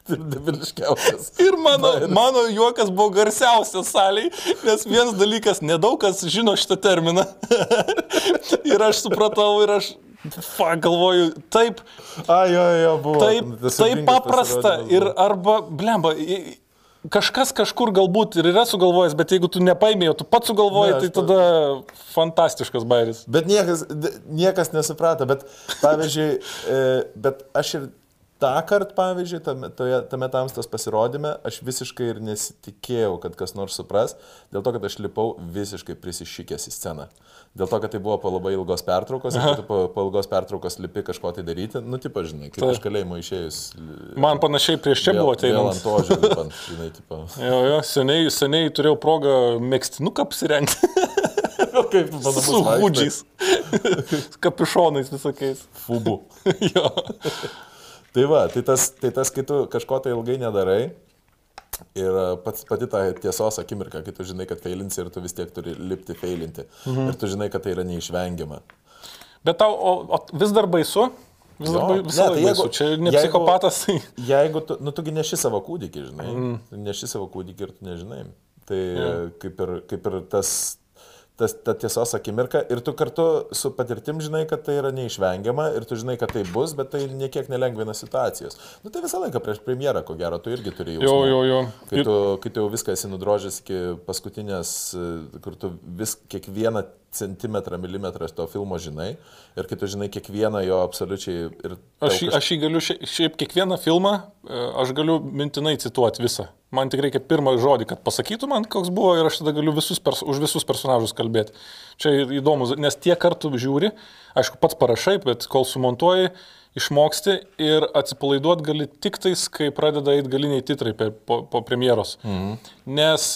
Tai debiliškiausias. Ir mano, mano juokas buvo garsiausias saliai, nes vienas dalykas, nedaug kas žino šitą terminą. ir aš supratau, ir aš, fa, galvoju, taip, A, jo, jo, buvo. taip, taip paprasta ir arba, blemba, kažkas kažkur galbūt ir yra sugalvojęs, bet jeigu tu nepaimėjai, tu pats sugalvojai, Ne, tai tada fantastiškas bairis. Bet niekas, niekas nesuprato, bet pavyzdžiui, e, bet aš ir tą kartą, pavyzdžiui, tame, toje, tame tamstos pasirodyme, aš visiškai ir nesitikėjau, kad kas nors supras, dėl to, kad aš lipau visiškai prisišykęs į sceną. Dėl to, kad tai buvo po labai ilgos pertraukos, ir tu po, po ilgos pertraukos lipi kažko tai daryti, nu, tipo, žinai, kaip Taip. iš kalėjimo išėjus. Man panašiai prieš čia buvo Vėl ant to, žinai, žinai, tipo. Jo, jo, seniai, seniai turėjau progą mėgstinuką apsirengti Kaip tu su hudžiais. Kapišonais visokiais. Fubu. jo. Tai va, tai tas, tai tas, kai tu kažko tai ilgai nedarai ir a, pats, pati ta tiesos akimirka, kai tu žinai, kad feilinsi ir tu vis tiek turi lipti feilinti. Mhm. Ir tu žinai, kad tai yra neišvengiama. Bet tau o, o, vis dar baisu? Vis dar Jo. bai- visą Ne, tai jeigu- baisu. Čia ne jeigu- psichopatas. Tai... Jeigu tu, nu, tugi neši savo kūdikį, žinai, mm. neši savo kūdikį ir tu nežinai. Tai yeah. kaip, ir, kaip ir tas, tas, ta tiesos akimirka ir tu kartu su patirtim žinai, kad tai yra neišvengiama ir tu žinai, kad tai bus, bet tai niekiek nelengvina situacijos. Nu tai visą laiką prieš premjerą, ko gero, tu irgi turi jau. Jo, jo, jo. Kai tu, kai tu jau viską esi nudrožęs iki paskutinės, e, kur tu vis kiekvieną centimetrą, milimetrą to filmo žinai ir kai tu žinai kiekvieną jo absoliučiai ir... Aš, jį- kaž- aš jį galiu, šia- šiaip kiekvieną filmą, e, aš galiu mintinai cituoti visą. Man tik reikia pirmą žodį, kad pasakytų man, koks buvo ir aš tada galiu visus pers, už visus personažus kalbėti. Čia įdomu, nes tiek kartų žiūri, aišku, pats parašai, bet kol sumontuoji, išmoksti ir atsipalaiduoti gali tik tais, kai pradeda eiti galiniai titrai po, po premjeros. Mhm. Nes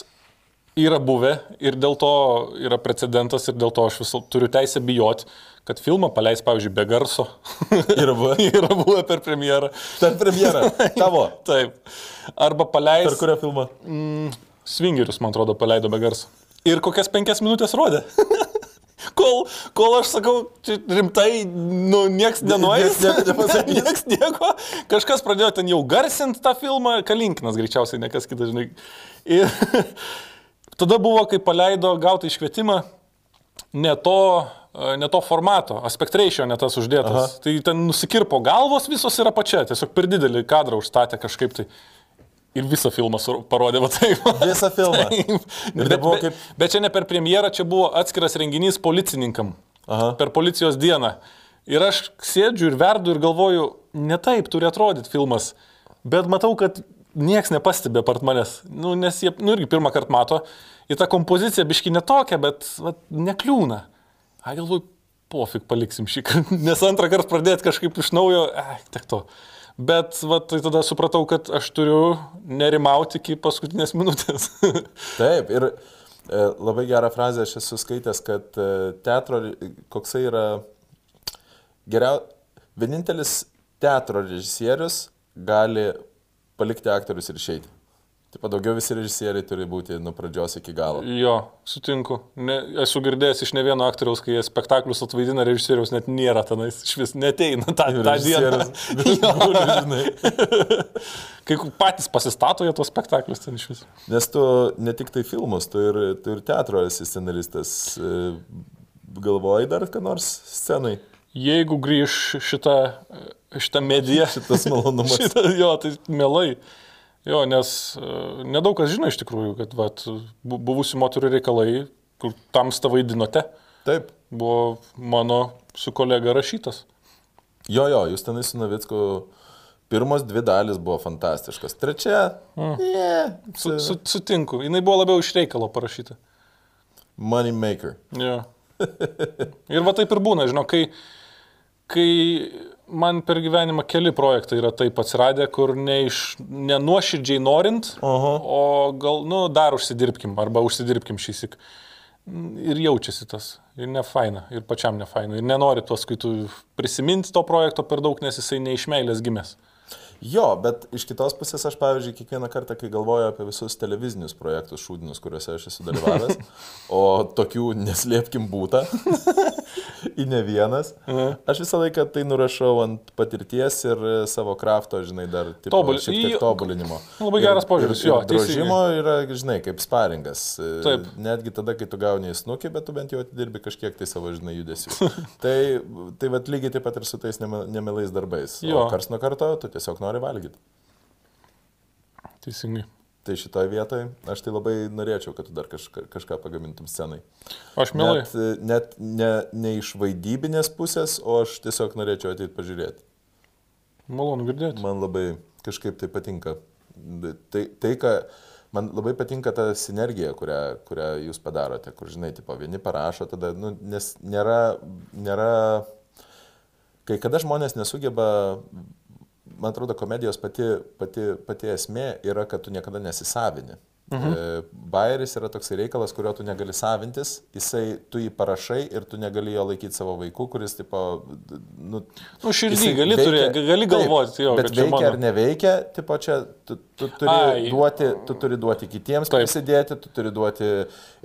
yra buvę ir dėl to yra precedentas ir dėl to aš vis turiu teisę bijoti, kad filmą paleis, pavyzdžiui, be garso. Yra buvę? yra buvę per premjerą. Per premjerą. Tavo. Taip. Arba paleis. Per kurią filmą? Svingerius, man atrodo, paleido be garso. Ir kokias penkias minutės rodė. Kol, kol aš sakau, rimtai, nu, nieks nenuės, nieks nieko kažkas pradėjo ten jau garsinti tą filmą, Kalinkinas greičiausiai, ne kas kitas, žinai. Ir tada buvo, kai paleido gautą iškvietimą, ne to, ne to formato, aspect ratio ne tas uždėtas. Aha. Tai ten nusikirpo galvos visos yra pačia, tiesiog per didelį kadrą užstatė kažkaip tai. Ir visą filmą parodė va taip. Visą filmą. Taip. Tai Bet, bet, kaip- bet čia ne per premjerą, čia buvo atskiras renginys policininkam. Aha. Per policijos dieną. Ir aš sėdžiu ir verdu ir galvoju, ne taip turi atrodyti filmas. Bet matau, kad nieks nepastebė part manęs. Nu, nes jie, nu irgi pirmą kartą mato. Ir ta kompozicija biški netokia, bet vat, nekliūna. A, galvoju, pofik paliksim šį kartą. Nes antrą kartą pradėti kažkaip iš naujo, eh, tiek to. Bet vat, tai tada supratau, kad aš turiu nerimauti iki paskutinės minutės. Taip, ir e, labai gerą frazę aš esu skaitęs, kad e, teatro, koksai yra geriau, vienintelis teatro režisierius gali palikti aktorius ir išeiti. Taip, daugiau visi režisieriai turi būti nuo pradžios iki galo. Jo, sutinku. Ne, esu girdėjęs iš ne vieno aktoriaus, kai jie spektaklius atvaidina, režisieriaus net nėra tenais, iš vis neteina tą, tą dieną. Kai patys pasistato jie tos spektaklius ten iš vis. Nes tu ne tik tai filmus, tu ir, tu ir teatro esi scenaristas. E, Galvoji dar ką nors scenai? Jeigu grįž šitą, šitą mediją, Šitas malonumas. šitą, jo, tai mielai. Jo, nes e, nedaug kas žino iš tikrųjų, kad vat, bu- buvusių moterų reikalai, kur tamsta vaidinote, Taip. buvo mano su kolega rašytas. Jo, jo, jūs tenai su Navicku pirmos dvi dalis buvo fantastiškas. Trečia. Yeah, Su, su, sutinku, jinai buvo labiau iš reikalo parašyta. Money maker. Jo. Ir va taip ir būna, žinau, kai, kai man per gyvenimą keli projektai yra taip atsiradę, kur ne iš, nenuoširdžiai norint, Aha. o gal, nu, dar užsidirbkim, arba užsidirbkim šįsik. Ir jaučiasi tas. Ir ne faina, ir pačiam ne faina. Ir nenori tuos, kai tu prisiminti to projekto per daug, nes jisai ne iš meilės gimęs. Jo, bet iš kitos pusės aš, pavyzdžiui, kiekvieną kartą, kai galvoju apie visus televizinius projektus šūdinius, kuriuose aš esu dalyvavęs, o tokių neslėpkim būta, į ne vienas, aš visą laiką tai nurašau ant patirties ir savo krafto, žinai, dar tipo, Tobul- šiek tiek tobulinimo. Labai Ir- geras požiūris, jo, Drožimo yra, žinai, kaip sparingas. Taip. Netgi tada, kai tu gauni į snukį, bet tu bent jau atidirbi kažkiek tai savo, žinai, judesių. tai tai vat, lygiai taip pat ir su tais nemilais darbais. Jo. O kars nuo karto tu tiesiog nori valgyti. Teisingai. Tai šitoje vietoje aš tai labai norėčiau, kad tu dar kažką, kažką pagamintum scenai. Aš mielai. Net, net ne, ne iš vaidybinės pusės, o aš tiesiog norėčiau ateiti pažiūrėti. Malonu girdėti. Man labai kažkaip tai patinka. Tai, tai ką, man labai patinka ta sinergija, kurią, kurią jūs padarote, kur, žinai, tipo, vieni parašo, tada, nu, nes nėra, nėra, kai kada žmonės nesugeba, man atrodo, komedijos pati, pati, pati esmė yra, kad tu niekada nesisavini. Mhm. Bairis yra toks reikalas, kurio tu negali savintis, jisai, tu jį parašai ir tu negali jo laikyti savo vaiku, kuris, tipo, nu, Nu, širdį gali turėti, gali galvoti, jo, bet veikia mano. ar neveikia, tipo, čia tu, tu, turi Ai. duoti, tu turi duoti kitiems Taip. prisidėti, tu turi duoti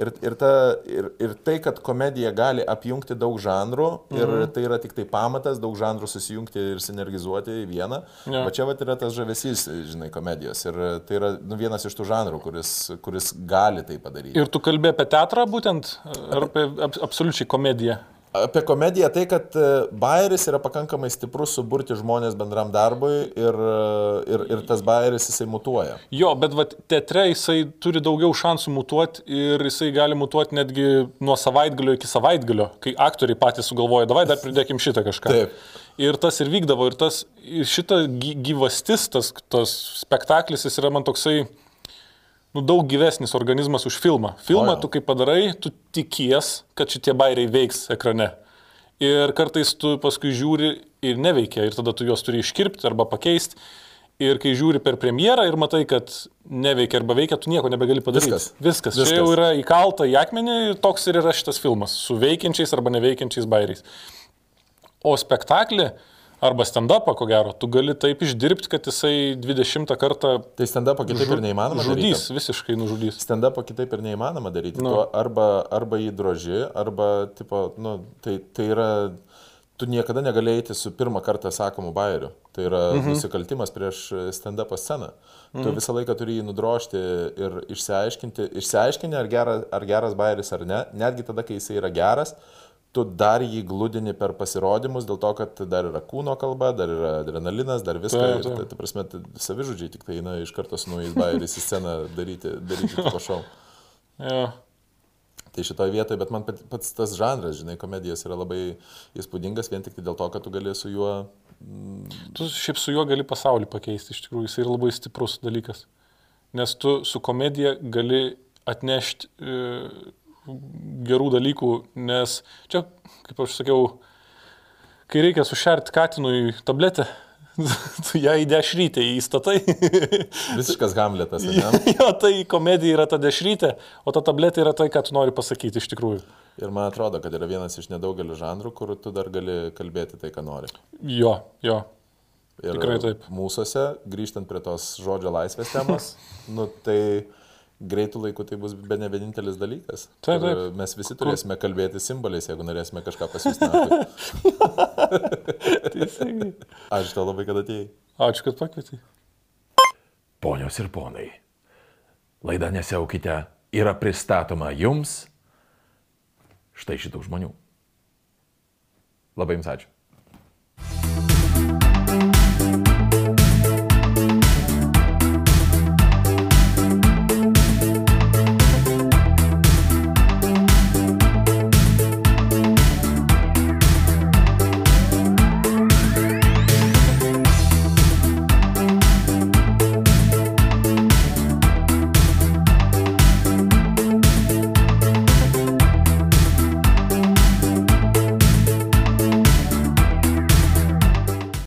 ir, ir, ta, ir, ir tai, kad komedija gali apjungti daug žanrų ir Mhm. tai yra tik tai pamatas, daug žanrų susijungti ir sinergizuoti į vieną. Jo. O čia vat yra tas žavesys, žinai, komedijos ir tai yra nu, vienas iš tų žanrų, kuris, kuris gali tai padaryti. Ir tu kalbė apie teatrą būtent, ar apie ap, absoliučiai komediją? Apie komediją tai, kad e, Bairis yra pakankamai stiprus suburti žmonės bendram darbui ir, e, ir, ir tas Bairis jisai mutuoja. Jo, bet vat, teatre jisai turi daugiau šansų mutuoti ir jisai gali mutuoti netgi nuo savaitgalio iki savaitgalio, kai aktoriai patys sugalvoja, davai dar pridėkim šitą kažką. Taip. Ir tas ir vykdavo, ir, tas, ir šita gy- gyvastis, tas, tas spektaklis, jis yra man toksai, nu, daug gyvesnis organizmas už filmą. Filmą O tu kai padarai, tu tikies, kad šitie bairiai veiks ekrane. Ir kartais tu paskui žiūri ir neveikia, ir tada tu juos turi iškirpti arba pakeisti. Ir kai žiūri per premjerą ir matai, kad neveikia arba veikia, tu nieko nebegali padaryti. Viskas. Viskas. Viskas. Čia jau yra įkalta į akmenį ir toks ir yra šitas filmas su veikiančiais arba neveikiančiais bairiais. O spektaklį arba stand-upą, ko gero, tu gali taip išdirbti, kad jisai 20 kartą Tai stand-upą kitaip ir neįmanoma žudys, daryti. visiškai nužudys. Stand-upą kitaip ir neįmanoma daryti. Nu. Nu. Arba, arba jį droži, arba, tipo, nu, tai, tai yra, tu niekada negali eiti su pirmą kartą sakomu bairiu. Tai yra mhm. nusikaltimas prieš stand-upą sceną. Mhm. Tu visą laiką turi jį nudrošti ir išsiaiškinti, išsiaiškinti ar, gera, ar geras bairis ar ne. Netgi tada, kai jisai yra geras, tu dar jį glūdini per pasirodymus, dėl to, kad dar yra kūno kalba, dar yra adrenalinas, dar viską. Taip, Ir, taip. tai, ta prasme, tai savižudžiai tik tai eina iš karto su naujais bairis į sceną daryti, daryti tipo šau. Jo. Tai šitoje vietoje, bet man pat- pats tas žanras, žinai, komedijos yra labai įspūdingas vien tik tai dėl to, kad tu gali su juo... Tu šiaip su juo gali pasaulį pakeisti, iš tikrųjų, jis yra labai stiprus dalykas. Nes tu su komedija gali atnešti e, gerų dalykų, nes čia, kaip aš sakiau, kai reikia sušerti katinui tabletę, tu ją į dešrytę įstatai. Visiškas Hamletas, ne? jo, tai komedija yra ta dešrytė, o ta tabletė yra tai, ką tu nori pasakyti iš tikrųjų. Ir man atrodo, kad yra vienas iš nedaugelio žanrų, kur tu dar gali kalbėti tai, ką nori. Jo, jo. Ir Tikrai taip. Mūsųse, grįžtant prie tos žodžio laisvės temos, nu tai greitų laikų tai bus be ne vienintelis dalykas. Taip, taip. Mes visi turėsime kalbėti simboliais, jeigu norėsime kažką pasiūsti. Teisingai. Ačiū tau labai, kad atėjai. Ačiū, kad pakvietei. Ponios ir ponai, laida Nesiaukite yra pristatoma jums štai šitų žmonių. Labai jums ačiū.